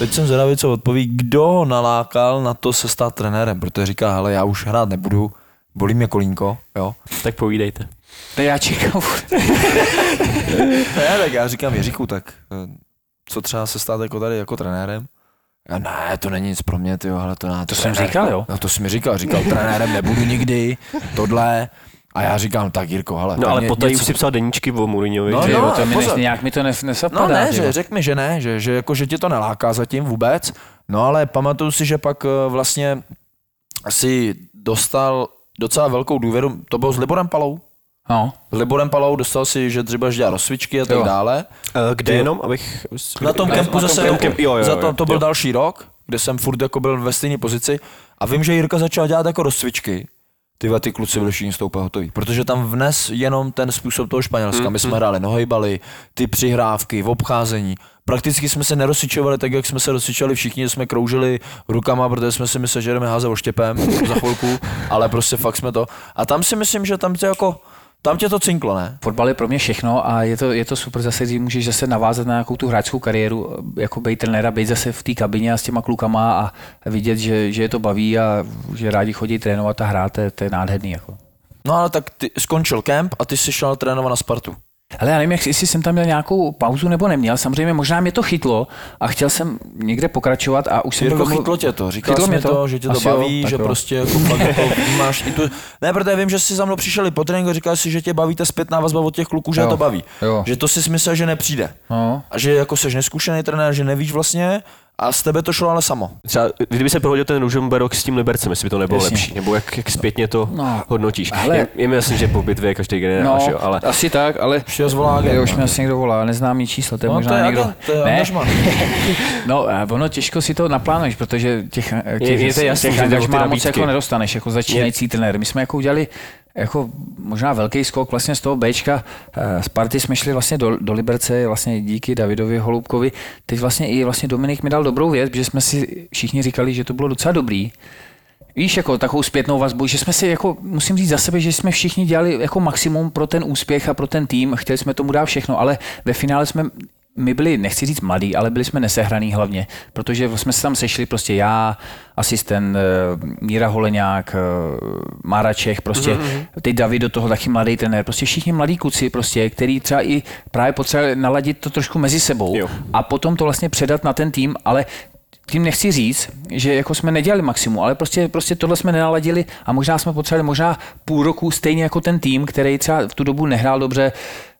Teď jsem zvědavý, co odpoví, kdo ho nalákal na to se stát trenérem, protože říká, hele, já už hrát nebudu, bolí mě kolínko, jo. Tak povídejte. To já čekám. Ne, tak já říkám Jiříku, tak eh, co třeba se stát jako tady jako trenérem? A ne, to není nic pro mě, ty ale to na To jsem říkal, jo? No to jsi mi říkal, říkal, trenérem nebudu nikdy, tohle. A já říkám, tak Jirko, hele. No ale poté něco- už si psal deníčky o Mourinhovi. No, že jo? jo, to mi pozor. ne, nějak mi to ne, nesapadá. No ne, že řek mi, že ne, že, že, jako, že tě to neláká zatím vůbec. No ale pamatuju si, že pak eh, vlastně si dostal docela velkou důvěru, to bylo s Liborem Palou. No, S Liborem Palou dostal si, že třeba dělá rozcvičky a tak Jo. dále. Eh, Kde jenom, abych... Na tom kempu na tom zase, kempu. Jo, jo, za to, to byl jo. další rok, kde jsem furt jako byl ve stejné pozici a vím, že Jirka začal dělat jako rozcvičky. Ty ty kluci byli všichni stoupá hotoví. Protože tam vnes jenom ten způsob toho Španělska. My jsme hráli nohejbaly, ty přihrávky, v obcházení. Prakticky jsme se nerozcvičovali tak, jak jsme se rozcvičovali všichni, jsme kroužili rukama, protože jsme si mysleli, že jdeme házet oštěpem za chvilku, ale prostě fakt jsme to. A tam si myslím, že tam tě jako, tam tě to cinklo, ne? fotbal je pro mě všechno a je to, je to super zase, když můžeš zase navázat na nějakou tu hráčskou kariéru, jako být trenéra, být zase v té kabině a s těma klukama a vidět, že, že je to baví a že rádi chodí trénovat a hrát, to je, to je nádherný. Jako. No ale tak ty skončil kemp a ty jsi šel trénovat na Spartu. Ale já nevím, jak- jestli jsem tam měl nějakou pauzu nebo neměl. Samozřejmě možná mě to chytlo a chtěl jsem někde pokračovat a už jsem Jirko, byl- chytlo tě to, říkal Chytlo jsi mě mi to, že tě to Asi jo, baví, tak že jo. prostě jako fakt jako máš i tu... Ne, protože vím, že jsi za mnou přišel i po tréninku, říkal jsi, že tě baví ta zpětná vazba od těch kluků, že Jo, to baví. jo. Že to si myslel, že nepřijde. No. A že jako seš neskušený trenér, že nevíš vlastně a z tebe to šlo ale samo. Třeba, kdyby se prohodil ten Ružomberok s tím Libercem, jestli by to nebylo Jasně. lepší, nebo jak, jak zpětně to No, hodnotíš. ale- Je, je mi jasný, že po bitvě je každý generál, No, jo, ale asi tak, ale Už tě zvolá jo, už mě asi někdo volá, neznám mi číslo, to je No, možná to je někdo. agent, to je ne, no, a ono těžko si to naplánuješ, protože těch, těch, je to jasný, těch angažmá moc jako nedostaneš, jako začínající trenér. My jsme jako udělali jako možná velký skok vlastně z toho Bčka. eh, Z party jsme šli vlastně do, do Liberce, vlastně díky Davidovi Holoubkovi. Teď vlastně i vlastně Dominik mi dal dobrou věc, protože jsme si všichni říkali, že to bylo docela dobrý. Víš, jako takovou zpětnou vazbu, že jsme si, jako, musím říct za sebe, že jsme všichni dělali jako maximum pro ten úspěch a pro ten tým, chtěli jsme tomu dát všechno, ale ve finále jsme my byli, nechci říct mladí, ale byli jsme nesehraný hlavně, protože jsme se tam sešli prostě já, asistent eh, Míra Holeňák, eh, Mára Čech, prostě mm-hmm. teď David do toho taky mladý trenér, prostě všichni mladí kluci, prostě, který třeba i právě potřebovali naladit to trošku mezi sebou Jo. a potom to vlastně předat na ten tým, ale tím nechci říct, že jako jsme nedělali maximum, ale prostě, prostě tohle jsme nenaladili a možná jsme potřebovali možná půl roku stejně jako ten tým, který třeba v tu dobu nehrál dobře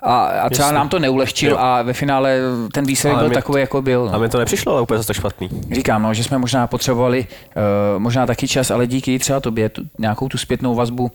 a, a třeba Jasně. nám to neulehčil Jo. a ve finále ten výsledek Ale byl takový, jako byl. A No. mi to nepřišlo ale úplně zase tak špatný. Říkám, no, že jsme možná potřebovali uh, možná taky čas, ale díky třeba tobě tu, nějakou tu zpětnou vazbu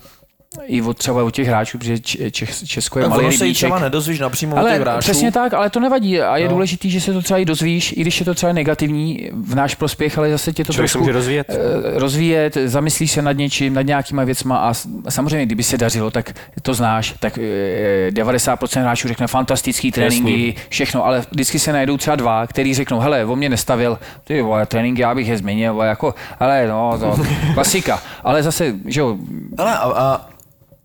i od třeba od těch hráčů, protože Čech, Česko je Tak malý ono se rybíček. třeba nedozvíš napřímo od těch Ale hráčů. přesně tak, ale to nevadí a je No. důležitý, že se to třeba i dozvíš, i když je to třeba negativní v náš prospěch, ale zase tě to Člověk se trošku může rozvíjet. eh, rozvíjet, zamyslíš se nad něčím, nad nějakýma věcma a samozřejmě, kdyby se dařilo, tak to znáš, tak eh, 90% hráčů řekne fantastický tréninky, všechno, ale vždycky se najdou třeba dva, který řeknou, hele, o mě nestavil, ty vole, tréninky, já bych je změnil, jako, ale no, to klasika, ale zase, že jo, Hele, a, a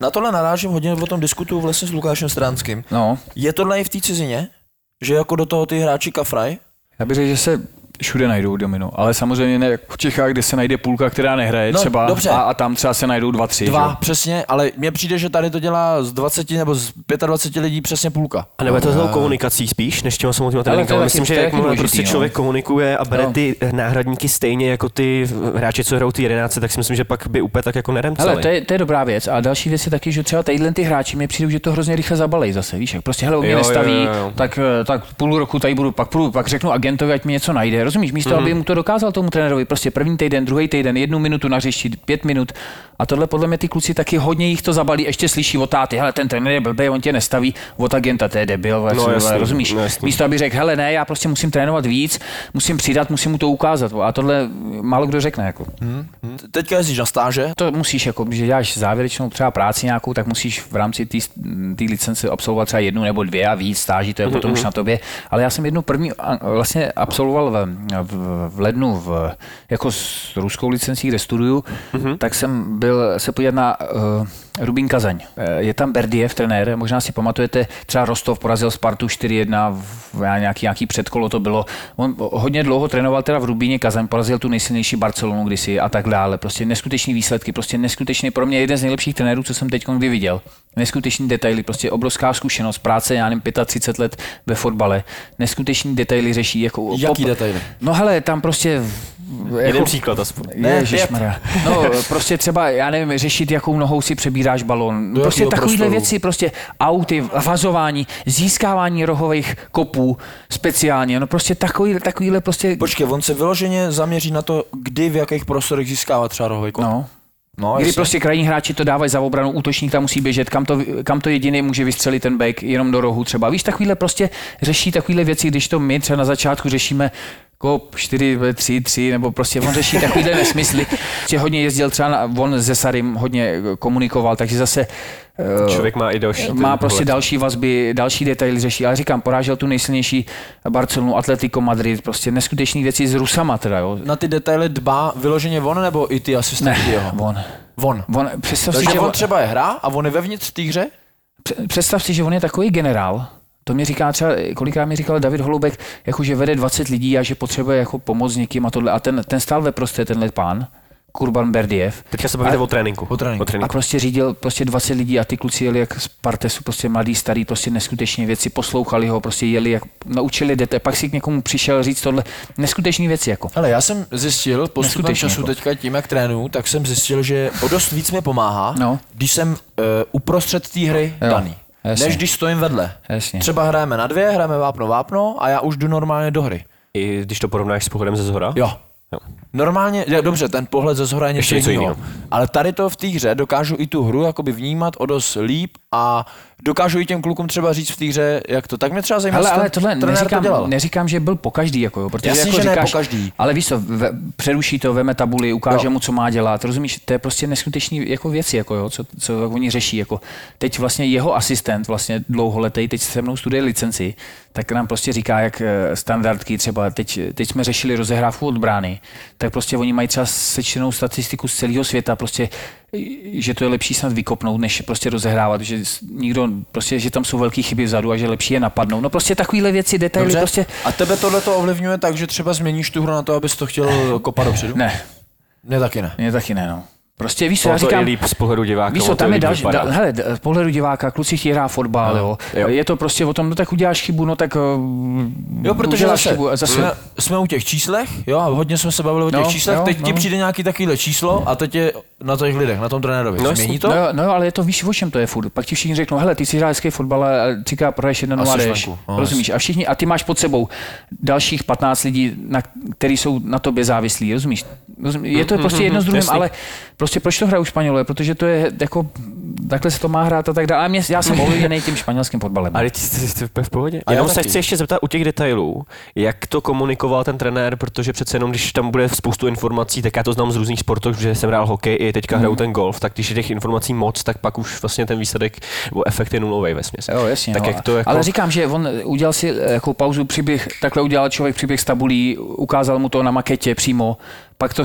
na tohle narážím hodně, o tom diskutuju vlastně s Lukášem Stránským. no, Je tohle i v té cizině? Že jako do toho ty hráči kafraj? Já bych řekl, že se všude najdou domino, ale samozřejmě ne jako v Čechách, kde se najde půlka, která nehraje No, třeba dobře. A, a tam třeba se najdou dva, tři. Dva, že? přesně, ale mně přijde, že tady to dělá z 20 nebo z 25 lidí přesně půlka. A nebo je to tou komunikací spíš, než těma tréninkama. taky- Myslím, že taky jakmile důležitý, prostě no. člověk komunikuje a bere No. ty náhradníky stejně jako ty hráči, co hrajou ty jedenáctce, tak si myslím, že pak by úplně tak jako neremcali. Hele, to je, to je dobrá věc. A další věc je taky, že třeba tadyhle ty hráči mi přijdou, že to hrozně rychle zabalej zase. Víš, jak prostě hele, on mě Jo, jo, nestaví, jo, jo. Tak, eh, tak půl roku tady budu, pak, půl, pak řeknu agentovi, ať mi něco najde. Rozumíš? Místo, mm-hmm. aby mu to dokázal tomu trenérovi, prostě první týden, druhý týden, jednu minutu na hřišti, pět minut. A tohle podle mě ty kluci taky hodně jich to zabalí, ještě slyší od táty, hele, ten trenér je blbý, on tě nestaví, od agenta, to je debil, No, jasný, rozumíš? no, jasný. Místo, aby řekl, hele, ne, já prostě musím trénovat víc, musím přidat, musím mu to ukázat. A tohle málo kdo řekne. Jako. Teďka jezdíš na stáže, To musíš, jako, že děláš závěrečnou třeba práci nějakou, tak musíš v rámci té licence absolvovat třeba jednu nebo dvě a víc stáží, to je potom už na tobě. Ale já jsem jednu první vlastně absolvoval v, v, v lednu v, jako s ruskou licencí, kde studuju, tak jsem byl se podívat na uh, Rubín Kazaň. Eh, Je tam Berdiev, trenér, možná si pamatujete, třeba Rostov porazil Spartu 4-1, v nějaký, nějaký předkolo to bylo. On hodně dlouho trénoval teda v Rubíně Kazaň, porazil tu nejsilnější Barcelonu kdysi a tak dále. Prostě neskutečný výsledky, prostě neskutečný, pro mě jeden z nejlepších trenérů, co jsem teď kdy viděl. Neskutečný detaily, prostě obrovská zkušenost, práce, já nevím, 35 let ve fotbale. Neskutečný detaily řeší. Jako Jaký detaily? No hele, tam prostě... Jeden příklad aspoň. Ne. No, prostě třeba, já nevím, řešit, jakou nohou si přebíráš balon. Do prostě takovéhle věci, prostě auty, vazování, získávání rohových kopů speciálně, no prostě takový, takovýhle prostě... Počkej, on se vyloženě zaměří na to, kdy v jakých prostorech získává třeba rohový kop. No, no Kdy jasně. prostě krajní hráči to dávají za obranu, útočník tam musí běžet, kam to, kam to jediný může vystřelit ten back, jenom do rohu třeba. Víš, takovýhle prostě řeší takovýhle věci, když to my třeba na začátku řešíme kop 4, 3, 3, nebo prostě on řeší takovýhle nesmysly. Prostě hodně jezdil třeba na, on se Sarim hodně komunikoval, takže zase eh, Člověk má i další. má prostě pohled. další vazby, další detaily řeší, ale říkám, porážel tu nejsilnější Barcelonu, Atletico Madrid, prostě neskutečné věci s Rusama teda, jo. Na ty detaily dbá vyloženě on nebo i ty Ne, asistenti jeho? on. On. on představ si, Takže že on třeba je hra a on je vevnitř v té hře? Pře- Představ si, že on je takový generál, to mi říká třeba, kolikrát mi říkal David Holubek, jako že vede 20 lidí a že potřebuje jako pomoc někým a tohle. A ten, ten stál ve prostě, tenhle pán, Kurban Berdiev. Teďka se bavíte A- o tréninku. o tréninku. A prostě řídil prostě 20 lidí a ty kluci jeli jak z Partesu, prostě mladý, starý, prostě neskutečné věci, poslouchali ho, prostě jeli, jak naučili dete, pak si k někomu přišel říct tohle, neskutečné věci jako. Ale já jsem zjistil postupem Neskutečně času jako. teďka tím, jak trénuju, tak jsem zjistil, že o dost víc mi pomáhá, No. když jsem uh, uprostřed té hry Jo, daný. Jasně. Než když stojím vedle. Jasně. Třeba hrajeme na dvě, hrajeme vápno vápno a já už jdu normálně do hry. I když to porovnáš s pohledem ze zhora? Jo. Jo. Normálně, je, dobře, ten pohled ze zhora je něco, jiného. jiného. Ale tady to v té hře dokážu i tu hru jakoby vnímat o dost líp a dokážu i těm klukům třeba říct v té hře, jak to. Tak mě třeba zajímá, Ale, ale tohle neříkám, to neříkám, že byl po každý, jako, jo, protože Jasně, jako že ne říkáš, pokaždý. Ale víš co, ve, přeruší to, veme tabuli, ukáže Jo. mu, co má dělat, rozumíš, to je prostě neskutečný jako věci, jako, jo, co, co oni řeší. Jako. Teď vlastně jeho asistent, vlastně dlouholetý, teď se mnou studuje licenci, tak nám prostě říká, jak eh, standardky třeba, teď, teď jsme řešili rozehrávku od brány, tak prostě oni mají třeba sečtenou statistiku z celého světa, prostě, že to je lepší snad vykopnout, než prostě rozehrávat, že nikdo, prostě, že tam jsou velké chyby vzadu a že lepší je napadnout. No prostě takovéhle věci, detaily, Dobře. prostě... A tebe tohle to ovlivňuje tak, že třeba změníš tu hru na to, abys to chtěl kopat dopředu? Ne, Ne, taky ne. mě taky ne, no. Prostě víš co, já říkám, je líp z pohledu diváka. Víš tam je další, da, hele, z pohledu diváka, kluci chtějí hrát fotbal, jo. jo. Je to prostě o tom, no tak uděláš chybu, no tak uh, Jo, protože zase, chybu a zase Jsme, jsme u těch číslech, jo, a hodně jsme se bavili o těch No, číslech, jo, teď ti no. přijde nějaký takovýhle číslo a teď je na těch lidech, na tom trenérovi. No, No. Změní to? No, jo, no ale je to, víš, o čem to je furt. Pak ti všichni řeknou, hele, ty si hrál hezký fotbal a říká, prohraješ 1 A 0 jsi jdeš. venku. No, rozumíš? A všichni, a ty máš pod sebou dalších 15 lidí, na, který jsou na tobě závislí, rozumíš? Rozumíš? Je to prostě jedno s druhým, ale prostě proč to hrajou Španělé? Protože to je jako, takhle se to má hrát a tak dále. A mě, já jsem ovlivněný tím španělským fotbalem. Ale ty úplně v pohodě. A já Jenom se chci ještě zeptat u těch detailů, jak to komunikoval ten trenér, protože přece jenom, když tam bude spoustu informací, tak já to znám z různých sportů, že jsem hrál hokej i teďka hraju ten golf, tak když je těch informací moc, tak pak už vlastně ten výsledek nebo efekt je nulový ve směs. Jo, jasně. Tak no. jak to jako... Ale říkám, že on udělal si eh, jako pauzu, příběh, takhle udělal člověk příběh z tabulí, ukázal mu to na maketě přímo, pak to,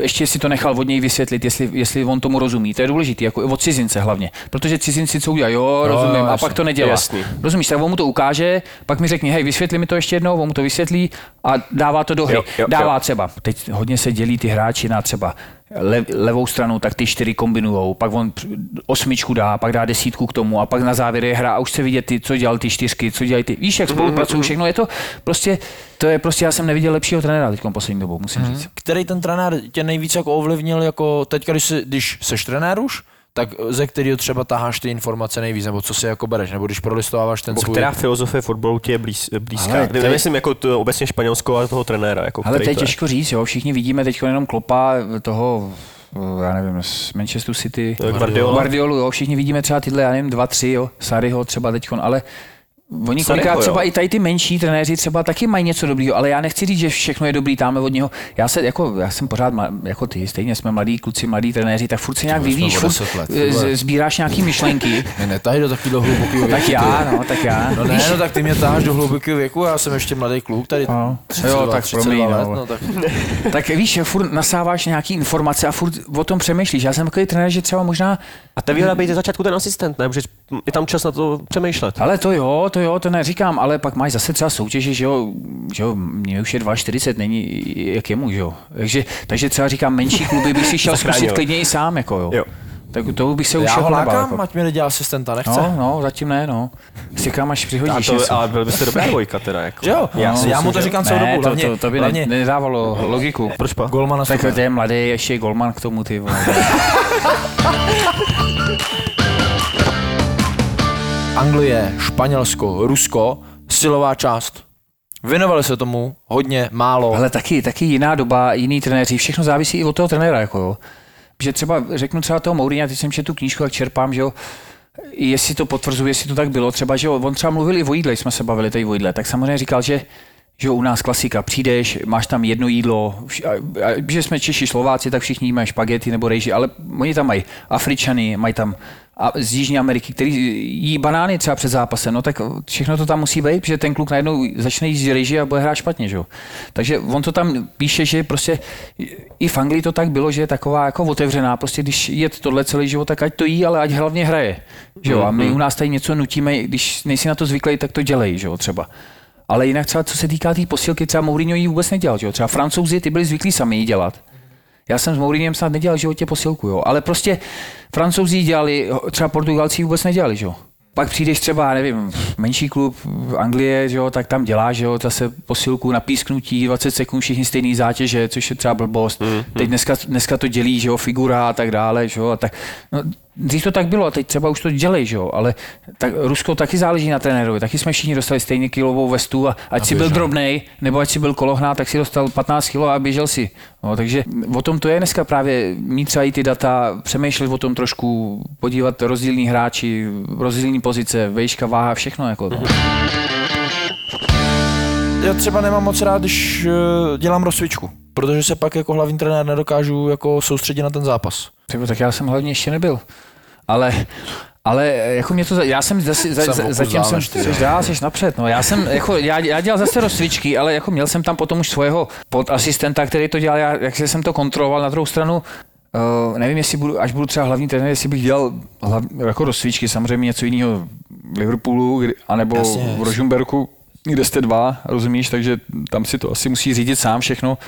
ještě si to nechal od něj vysvětlit, jestli, jestli on tomu rozumí. To je důležité, jako od cizince hlavně. Protože cizinci co udělají, jo, rozumím, jo, a pak to nedělá. Jasný. Rozumíš, tak on mu to ukáže, pak mi řekne, hej, vysvětli mi to ještě jednou, on mu to vysvětlí a dává to do hry. Jo, jo, dává jo. třeba, teď hodně se dělí ty hráči na třeba le, levou stranu, tak ty čtyři kombinujou, pak on osmičku dá, pak dá desítku k tomu a pak na závěr je hra a už se vidět ty, co dělal ty čtyřky, co dělají ty. Víš, jak spolupracují všechno, je to prostě, to je prostě, já jsem neviděl lepšího trenéra teď poslední dobou, musím říct. Který ten trenér tě nejvíc jako ovlivnil, jako teď, když, jsi, když seš trenér už, tak ze kterého třeba taháš ty informace nejvíc, nebo co si jako bereš, nebo když prolistováváš ten svůj... která filozofie fotbalu ti je blíz, blízká? Ale teď- Nemyslím jako to, obecně Španělsko, ale toho trenéra. Jako Ale to je těžko říct, jo, všichni vidíme teď jenom klopa toho já nevím, z Manchesteru City, Guardiola. Guardiolu, jo, všichni vidíme třeba tyhle, já nevím, dva, tři, jo, Saryho třeba teď, ale Oni kolikrát jo. třeba i tady ty menší trenéři třeba taky mají něco dobrýho, ale já nechci říct, že všechno je dobrý tamhle od něho. Já se jako, já jsem pořád mla- jako ty, stejně jsme mladí kluci, mladí trenéři, tak furt se nějak vyvíjíš, o furt 10 let, eh, z- sbíráš nějaký myšlenky. Mě netahy do takového hlubokého věku. tak já, no, tak já. No ne, no tak ty mě táháš do hlubokého věku, já jsem ještě mladý kluk, tady No. 32, Jo, tak 32 promiň, let, no. no, tak Tak víš, furt nasáváš nějaký informace a furt o tom přemýšlíš. Já jsem takový trenér, že třeba možná A to výhoda být ze začátku ten asistent, ne? Protože je tam čas na to přemýšlet. Ale to jo, to jo, to neříkám, ale pak máš zase třeba soutěže, že jo, že jo mě už je 2,40, není jak jemu, že jo. Takže, takže třeba říkám, menší kluby bych si šel zkusit klidně i sám, jako jo. Jo. Tak to bych se už já jako ho nebál, lákám, jako. ať mi nedělá asistenta, nechce? No, no, zatím ne, no. Čekám, až A přihodíš to, něco. ale byl byste dobrá dvojka teda. Jako. Jo? Já, si já mu to říkám celou ne, dobu, to, hlavně, to, to by hlavně ne, nedávalo logiku. Proč pa? golmana Tak to je mladý, ještě je golman k tomu, ty vole. Anglie, Španělsko, Rusko, silová část. Věnovali se tomu hodně, málo. Ale taky, taky jiná doba, jiný trenéři, všechno závisí i od toho trenéra, jako jo. Že třeba, řeknu třeba toho Mourinha, teď jsem četl tu knížku, jak čerpám, že jo, jestli to potvrzuje, jestli to tak bylo, třeba, že jo, on třeba mluvil i o jídle, jsme se bavili tady o jídle, tak samozřejmě říkal, že že u nás klasika, přijdeš, máš tam jedno jídlo, a, a, že jsme Češi, Slováci, tak všichni mají špagety nebo rejži, ale oni tam mají Afričany, mají tam a z Jižní Ameriky, který jí banány třeba před zápasem, no tak všechno to tam musí být, protože ten kluk najednou začne jíst rejži a bude hrát špatně, že jo. Takže on to tam píše, že prostě i v Anglii to tak bylo, že je taková jako otevřená, prostě když je tohle celý život, tak ať to jí, ale ať hlavně hraje, že jo. A my u nás tady něco nutíme, když nejsi na to zvyklý, tak to dělej, že jo, třeba. Ale jinak třeba, co se týká té tý posilky, třeba Mourinho ji vůbec nedělal, že jo? Třeba francouzi, ty byli zvyklí sami ji dělat. Já jsem s Mourinhem snad nedělal v životě posilku, jo. Ale prostě francouzi ji dělali, třeba Portugalci ji vůbec nedělali, že jo. Pak přijdeš třeba, nevím, menší klub v Anglie, že jo, tak tam děláš, že jo, zase posilku na písknutí, 20 sekund, všichni stejný zátěže, což je třeba blbost. Mm, Teď dneska, dneska, to dělí, že jo, figura a tak dále, že jo, a tak. No, dřív to tak bylo a teď třeba už to dělej, že jo, ale tak Rusko taky záleží na trenérovi, taky jsme všichni dostali stejně kilovou vestu a ať si byl drobnej, nebo ať si byl kolohnát, tak si dostal 15 kg a běžel si. No, takže o tom to je dneska právě mít třeba i ty data, přemýšlet o tom trošku, podívat rozdílní hráči, rozdílní pozice, vejška, váha, všechno jako. No. Já třeba nemám moc rád, když eh, dělám rozcvičku, protože se pak jako hlavní trenér nedokážu jako soustředit na ten zápas. Třeba, tak já jsem hlavně ještě nebyl. Ale, Ale jako mě to, za- já jsem zase, za, Jsem za, zatím jsem, jsi dál, jsi napřed, no. Já jsem, jako, já, já dělal zase rozcvičky, ale jako měl jsem tam potom už svého podasistenta, který to dělal, já, jak jsem to kontroloval na druhou stranu, Uh, nevím, jestli budu, až budu třeba hlavní trenér, jestli bych dělal hlav, jako rozcvičky, samozřejmě něco jiného v Liverpoolu, kdy- anebo Jasně, v Rožumberku, kde jste dva, rozumíš, takže tam si to asi musí řídit sám všechno.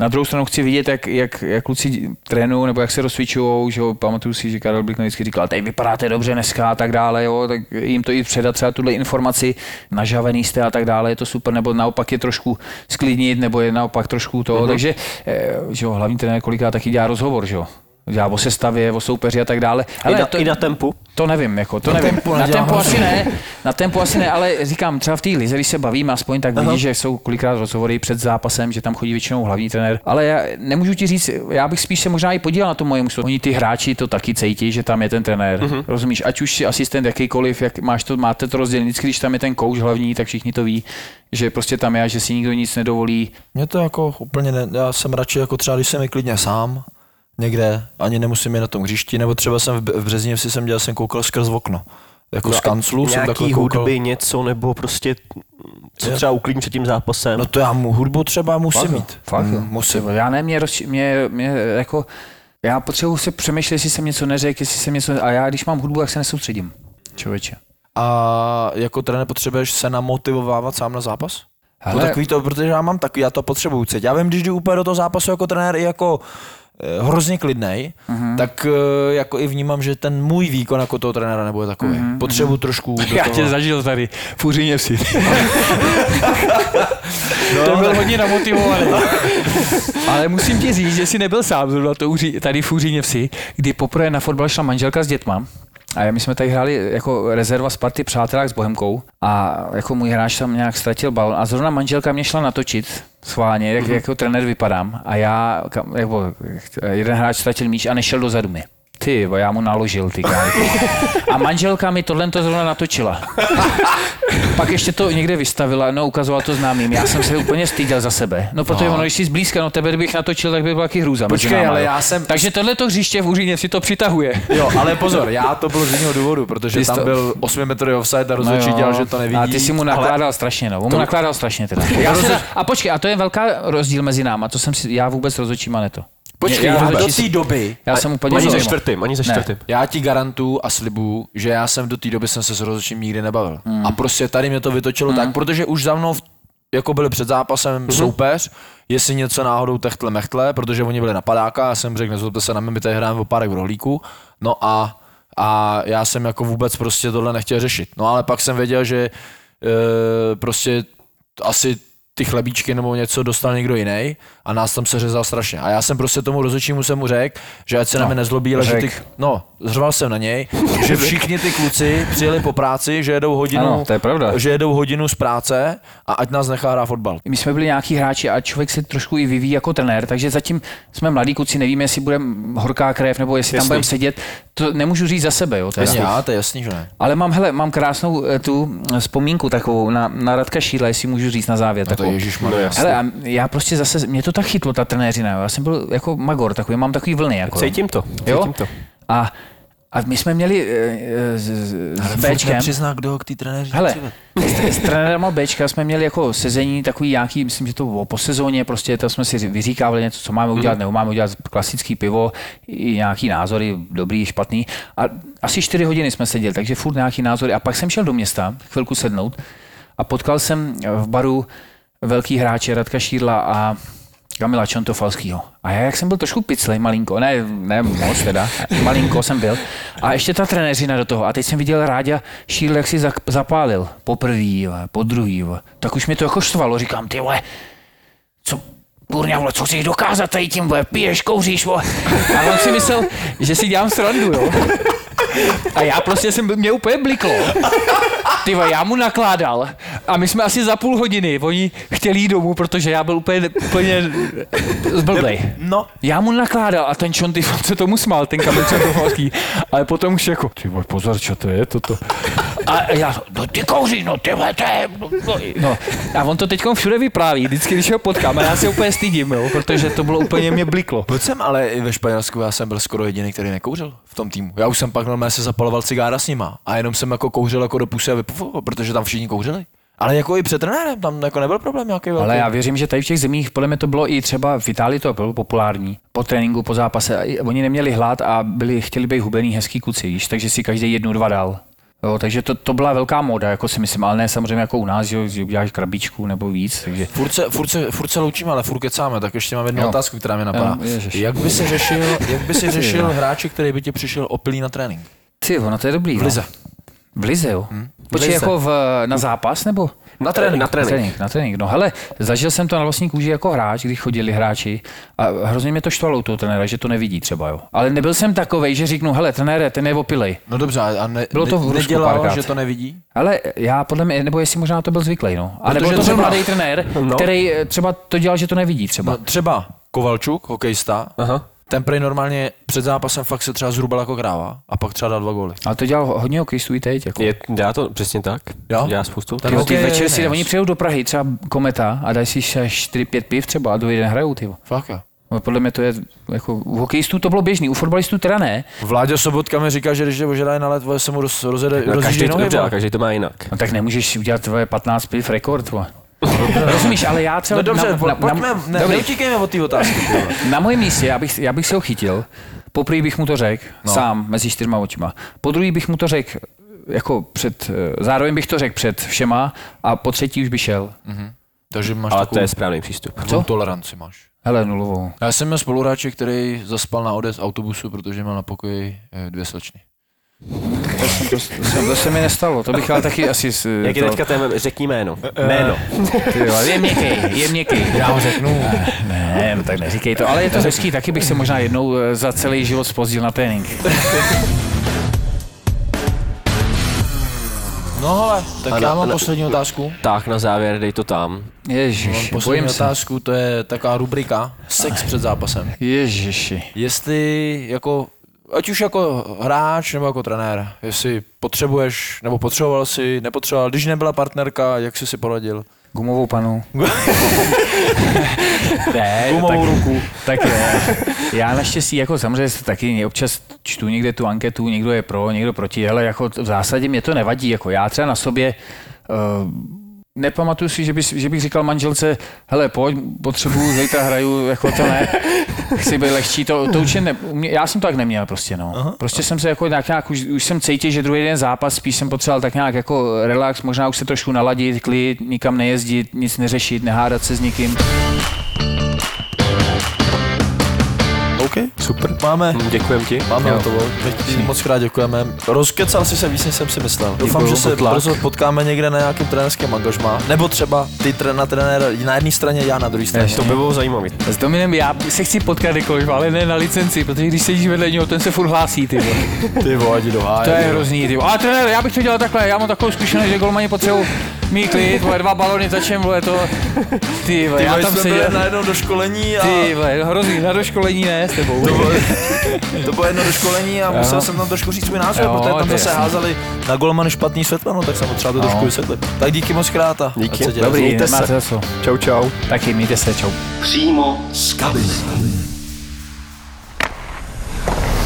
Na druhou stranu chci vidět, jak, jak, jak kluci trénují, nebo jak se rozcvičují, že jo, pamatuju si, že Karel Blik vždycky říkal, tady vypadáte dobře dneska a tak dále, jo, tak jim to i předat třeba tuhle informaci, nažavený jste a tak dále, je to super, nebo naopak je trošku sklidnit, nebo je naopak trošku to, takže, eh, že jo, hlavní trenér kolikrát taky dělá rozhovor, že jo, dělá o sestavě, o soupeři a tak dále. I na, to, I na tempu? to nevím, jako, to nevím. tempu na tempu asi ne, na tempu asi ne, ale říkám, třeba v té lize, když se bavíme aspoň, tak vidíš, že jsou kolikrát rozhovory před zápasem, že tam chodí většinou hlavní trenér. Ale já nemůžu ti říct, já bych spíš se možná i podíval na to moje mužstvo. Oni ty hráči to taky cítí, že tam je ten trenér. Mm-hmm. Rozumíš, ať už si asistent jakýkoliv, jak máš to, máte to rozdělené, vždycky, když tam je ten kouč hlavní, tak všichni to ví, že prostě tam je, že si nikdo nic nedovolí. Mě to jako úplně ne, já jsem radši jako třeba, když jsem i klidně sám, někde, ani nemusím jít na tom hřišti, nebo třeba jsem v, v Březněvsi jsem dělal, jsem koukal skrz okno. Jako z kanclu jsem takhle koukal. hudby, něco, nebo prostě co třeba uklidní před tím zápasem. No to já mu hudbu třeba musím Fakt mít. Fakt. Mm, musím. Já ne, mě, roz, mě, mě jako, já potřebuji se přemýšlet, jestli jsem něco neřekl, jestli jsem něco, a já když mám hudbu, tak se nesoustředím. Člověče. A jako trenér potřebuješ se namotivovávat sám na zápas? Hele. To takový to, protože já mám takový, já to potřebuju cítit. Já vím, když jdu úplně do toho zápasu jako trenér i jako hrozně klidnej, Mhm. uh-huh. tak eh, jako i vnímám, že ten můj výkon jako toho trenéra nebude takový. Uh-huh. Potřebuju trošku do Já toho. tě zažil tady v Úříně vsi. no, to byl hodně namotivovaný. Ale musím ti říct, že jsi nebyl sám zrovna to tady v Úříně vsi, kdy poprvé na fotbal šla manželka s dětma. A my jsme tady hráli jako rezerva Sparty přátelák s Bohemkou a jako můj hráč tam nějak ztratil balon a zrovna manželka mě šla natočit schválně, jak, mm-hmm. jako trenér vypadám a já, kam, jako, jeden hráč ztratil míč a nešel dozadu mi. Ty, já mu naložil, ty káry. A manželka mi tohle to zrovna natočila. Pak ještě to někde vystavila, no ukazovala to známým. Já jsem se úplně styděl za sebe. No protože no. ono, když jsi zblízka, no tebe kdybych natočil, tak by byla taky hrůza. Počkej, ale jo. já jsem- Takže tohle to hřiště v Úříně si to přitahuje. Jo, ale pozor, já to bylo z jiného důvodu, protože Ty tam to- byl 8 metrový offside a rozhodčí jo. dělal, že to nevidí. A ty si mu nakládal strašně, no. On mu nakládal strašně teda. Já si, a počkej, a to je velká rozdíl mezi náma, to jsem si, já vůbec rozhodčím a ne to. Počkej, já, já, do té doby, já jsem úplně Ani ze čtvrtým, ani ze čtvrtým. Já ti garantuju a slibuju, že já jsem do té doby jsem se s rozhodčím nikdy nebavil. Mm. A prostě tady mě to vytočilo mm. tak, protože už za mnou v- jako byli před zápasem mm. soupeř, jestli něco náhodou techtle mechtle, protože oni byli napadáka, já jsem řekl, nezlobte se na mě, my tady hrajeme o párek v rohlíku, no a, a já jsem jako vůbec prostě tohle nechtěl řešit. No ale pak jsem věděl, že e, prostě asi ty chlebíčky nebo něco dostal někdo jiný a nás tam se řezal strašně. A já jsem prostě tomu rozhodčímu jsem mu řekl, že ať se na mě nezlobí, ale že ty, no, zřval jsem na něj, že všichni ty kluci přijeli po práci, že jedou hodinu, Ano, to je pravda. že jedou hodinu z práce a ať nás nechá hrát fotbal. My jsme byli nějaký hráči a člověk se trošku i vyvíjí jako trenér, takže zatím jsme mladí kluci, nevíme, jestli bude horká krev nebo jestli tam Jasný. budeme sedět. To nemůžu říct za sebe, jo. Teda. Já, to je jasný, že ne. Ale mám, hele, mám krásnou eh, tu vzpomínku takovou na, na Radka Šíle, jestli můžu říct na závěr. No to takovou. Ježíš No. Hele, a já prostě zase, mě to tak chytlo, ta trenéřina, jo. já jsem byl jako magor takový, mám takový vlny. Jako, Cítím to, jo? cítím to. A, a my jsme měli eh, eh, s, s, Bčkem, Přizná, kdo k té trenéři Hele, s, s trenérem Bčka jsme měli jako sezení takový nějaký, myslím, že to bylo po sezóně, prostě tam jsme si vyříkávali něco, co máme udělat, nebo máme udělat klasický pivo, i nějaký názory, dobrý, špatný. A asi čtyři hodiny jsme seděli, takže furt nějaký názory. A pak jsem šel do města, chvilku sednout a potkal jsem v baru velký hráče Radka Šídla a Kamila Čontofalskýho. A já, jak jsem byl trošku piclej, malinko, ne, ne moc teda, malinko jsem byl. A ještě ta trenéřina do toho. A teď jsem viděl Ráďa Šídl, jak si zapálil. Poprvý, vole, po druhý. Tak už mi to jako štvalo. Říkám, ty vole, co, kurňa, vole, co chceš dokázat tady tím, vole, piješ, kouříš, vole. A on si myslel, že si dělám srandu, jo. A já prostě jsem, mě úplně bliklo. Ty já mu nakládal A my jsme asi za půl hodiny, oni chtěli jít domů, protože já byl úplně, úplně zblblej. No, Já mu nakládal a ten Čonty on se tomu smál, ten kamil Čontovský. Ale potom už jako, ty vole, pozor, co to je toto. A já, no ty kouří, no ty vole, to je, no, no, no. A on to teď všude vypráví, vždycky, když ho potkám, a já se úplně stydím, jo, protože to bylo úplně mě bliklo. Pojď jsem, ale ve Španělsku já jsem byl skoro jediný, který nekouřil v tom týmu. Já už jsem pak normálně se zapaloval cigára s nima a jenom jsem jako kouřil jako do pusy a vypufoval, protože tam všichni kouřili. Ale jako i před trenérem, tam jako nebyl problém nějaký velký. Ale já věřím, že tady v těch zemích, podle mě to bylo i třeba v Itálii to bylo populární. Po tréninku, po zápase, oni neměli hlad a byli, chtěli být hubený hezký kuci, víš, takže si každý jednu, dva dal. Jo, takže to, to byla velká móda, jako si myslím, ale ne samozřejmě jako u nás, jo, že uděláš krabičku nebo víc, takže Furt se, furt, se, furt se loučíme, ale furt kecáme, tak ještě mám jednu Jo. otázku, která mě napadá. Jo, ježiš. jak by si řešil, jak by si řešil hráče, který by ti přišel opilý na trénink? ty, ono to je dobrý. V lize. No. V lize, jo. Hmm. Počkej, lize. jako v, na zápas, nebo? Na trénink. Na Na trénink. trénink, na trénink. No hele, zažil jsem to na vlastní kůži jako hráč, když chodili hráči a hrozně mě to štvalo u toho trenéra, že to nevidí třeba, jo. Ale nebyl jsem takovej, že řeknu, hele, trenére, ten je opilej. No dobře, a ne, Bylo to v ne, Rusku nedělal, párkrát. že to nevidí? Ale já podle mě, nebo jestli možná to byl zvyklý, no. A nebo to byl třeba- mladý trenér, No. který eh, třeba to dělal, že to nevidí třeba. No, třeba Kovalčuk, hokejista, Aha. Ten prej normálně před zápasem fakt se třeba zhrubal jako kráva a pak třeba dal dva góly. Ale to dělal hodně hokejistů i teď. Jako. Je, dělá to přesně tak. Jo? Dělá spoustu. Ten Ty, večer si, oni přijedou do Prahy, třeba Kometa a dají si 4-5 piv třeba a do jeden hrajou, ty. Fakt jo. No, Podle mě to je, jako, u hokejistů to bylo běžný, u fotbalistů teda ne. Vláďa Sobotka mi říká, že když je ožradají na let, se mu roz, rozjede, No, každý to dobře, každý to má jinak. No tak nemůžeš udělat tvoje 15 piv rekord, tvo. Rozumíš, ale já třeba... No dobře, na, na, pojďme, na, ne, neutíkejme od té otázky. na mojem místě, já bych, já bych se ho chytil, poprvé bych mu to řekl, no. sám, mezi čtyřma očima. Po druhý bych mu to řekl, jako před, eh, zároveň bych to řekl před všema a po třetí už by šel. Takže máš Ale takovou to je správný přístup. Co? toleranci máš. Hele, nulovou. Já jsem měl spoluhráče, který zaspal na odez autobusu, protože měl na pokoji eh, dvě slečny. To, se- to se mi nestalo, to bych ale taky asi... s- Jak je to, teďka téma, řekni jméno. Jméno. Ty vole, je měkký, je měkký. Já ho řeknu. Ne, no tak neříkej to, ale je to hezký, taky bych se možná jednou eh, za celý život spozdil na trénink. No hele, tak A já na- mám na- poslední otázku. Tak na závěr, dej to tam. Mám Ježiš, poslední bojím se. otázku, to je taková rubrika Sex před zápasem. Ježiši. Jestli jako, ať už jako hráč nebo jako trenér, jestli potřebuješ, nebo potřeboval si, nepotřeboval, když nebyla partnerka, jak jsi si poradil? Gumovou panu. ne, Gumovou tak, ruku. tak jo. Já naštěstí jako samozřejmě taky občas čtu někde tu anketu, někdo je pro, někdo proti, ale jako v zásadě mě to nevadí. Jako já třeba na sobě uh, nepamatuju si, že, bys, že bych říkal manželce, hele, pojď, potřebuju, zítra hraju, jako to ne, chci být lehčí, to, to určitě ne, já jsem to tak neměl prostě, no. Aha. Prostě jsem se jako nějak, nějak už, už, jsem cítil, že druhý den zápas, spíš jsem potřeboval tak nějak jako relax, možná už se trošku naladit, klid, nikam nejezdit, nic neřešit, nehádat se s nikým. OK, super. Máme, Děkujem ti. máme Jo. hotovo. Ti moc krát děkujeme. Rozkecal si se víc, než jsem si myslel. Doufám, že se potlak. brzo potkáme někde na nějakém trenérském angažmá. Nebo třeba ty tre- na trenéra na jedné straně, já na druhé straně. To by bylo zajímavé. S Dominem já se chci potkat kdykoliv, ale ne na licenci, protože když sedíš vedle něho, ten se furt hlásí, ty vole. Ty vole, do háje. To je hrozný, ty vole. Ale trenér, já bych to dělal takhle, já mám takovou zkušenost, že golmani potřebují mít klid, vole, dva balony začem, vole, to, ty vole, Ty já tam jsme seděl, byli najednou do školení a ty vole, hrozný, na doškolení ne s tebou. to bylo, to bylo jedno do školení a musel jsem tam trošku říct svůj názor, Jo, protože tam zase jasný. házeli na golmany špatný světlo, no tak jsem potřeba to No. trošku vysvětlit. Tak díky moc krát a Díky. Dobrý, Mějte se. Čau, čau. Taky, mějte se, čau. Přímo z kabiny.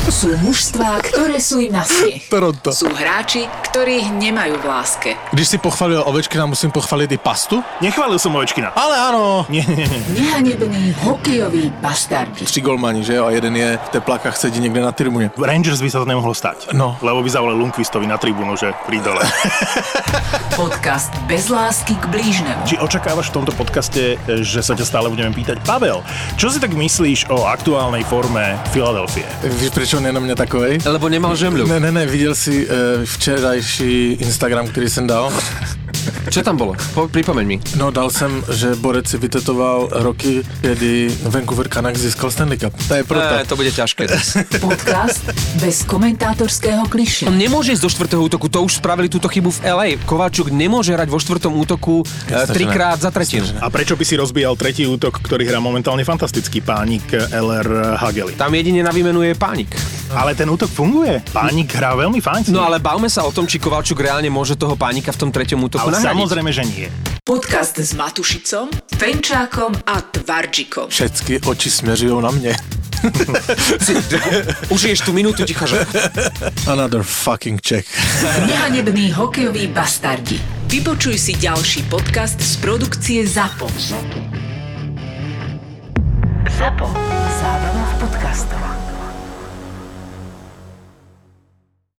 Sú mužstvá, ktoré sú im na smiech. Toronto. Sú hráči, ktorých nemajú v láske. Když si pochválil Ovečkina, musím pochválit i pastu? Nechválil som Ovečkina. Ale ano. Nie, nie, nie. Nehanební hokejoví bastardi. Tři golmani, že jo? A jeden je v teplákách sedí někde na tribuně. Rangers by sa to nemohlo stať. No. Lebo by zavolali Lundqvistovi na tribúnu, že pri dole. Podcast bez lásky k blížnemu. Či očakávaš v tomto podcaste, že sa ťa stále budeme pýtať? Pavel, čo si tak myslíš o aktuálnej forme Filadelfie? Víš, proč on je na mě takovej? Lebo nemal žemlu. Ne, ne, ne, viděl jsi uh, včerajší Instagram, který jsem dal? Čo tam bolo? Po, pripomeň mi. No dal jsem, že Borec si vytetoval roky, kdy Vancouver Canucks získal Stanley Cup. To je proto. Ne, to bude ťažké. Podcast bez komentátorského kliše. On nemôže ísť do štvrtého útoku, to už spravili túto chybu v LA. Kovalčuk nemôže hrať vo štvrtom útoku eh, že trikrát za tretinu. A prečo by si rozbíjal tretí útok, ktorý hrá momentálne fantastický pánik LR Hageli? Tam jedine na výmenu je pánik. Ale ten útok funguje. Pánik hrá veľmi fajn. No ale bavme sa o tom, či Kovalčuk reálne môže toho pánika v tom treťom útoku ale nahradiť. samozrejme, že nie. Podcast s Matušicom, Fenčákom a Tvarčikom. Všechny oči směřují na mě. Užiješ tú minútu ticha, že... Another fucking check. Nehanební hokejoví bastardi. Vypočuj si ďalší podcast z produkcie ZAPO. ZAPO. Zábrná v podcastovách.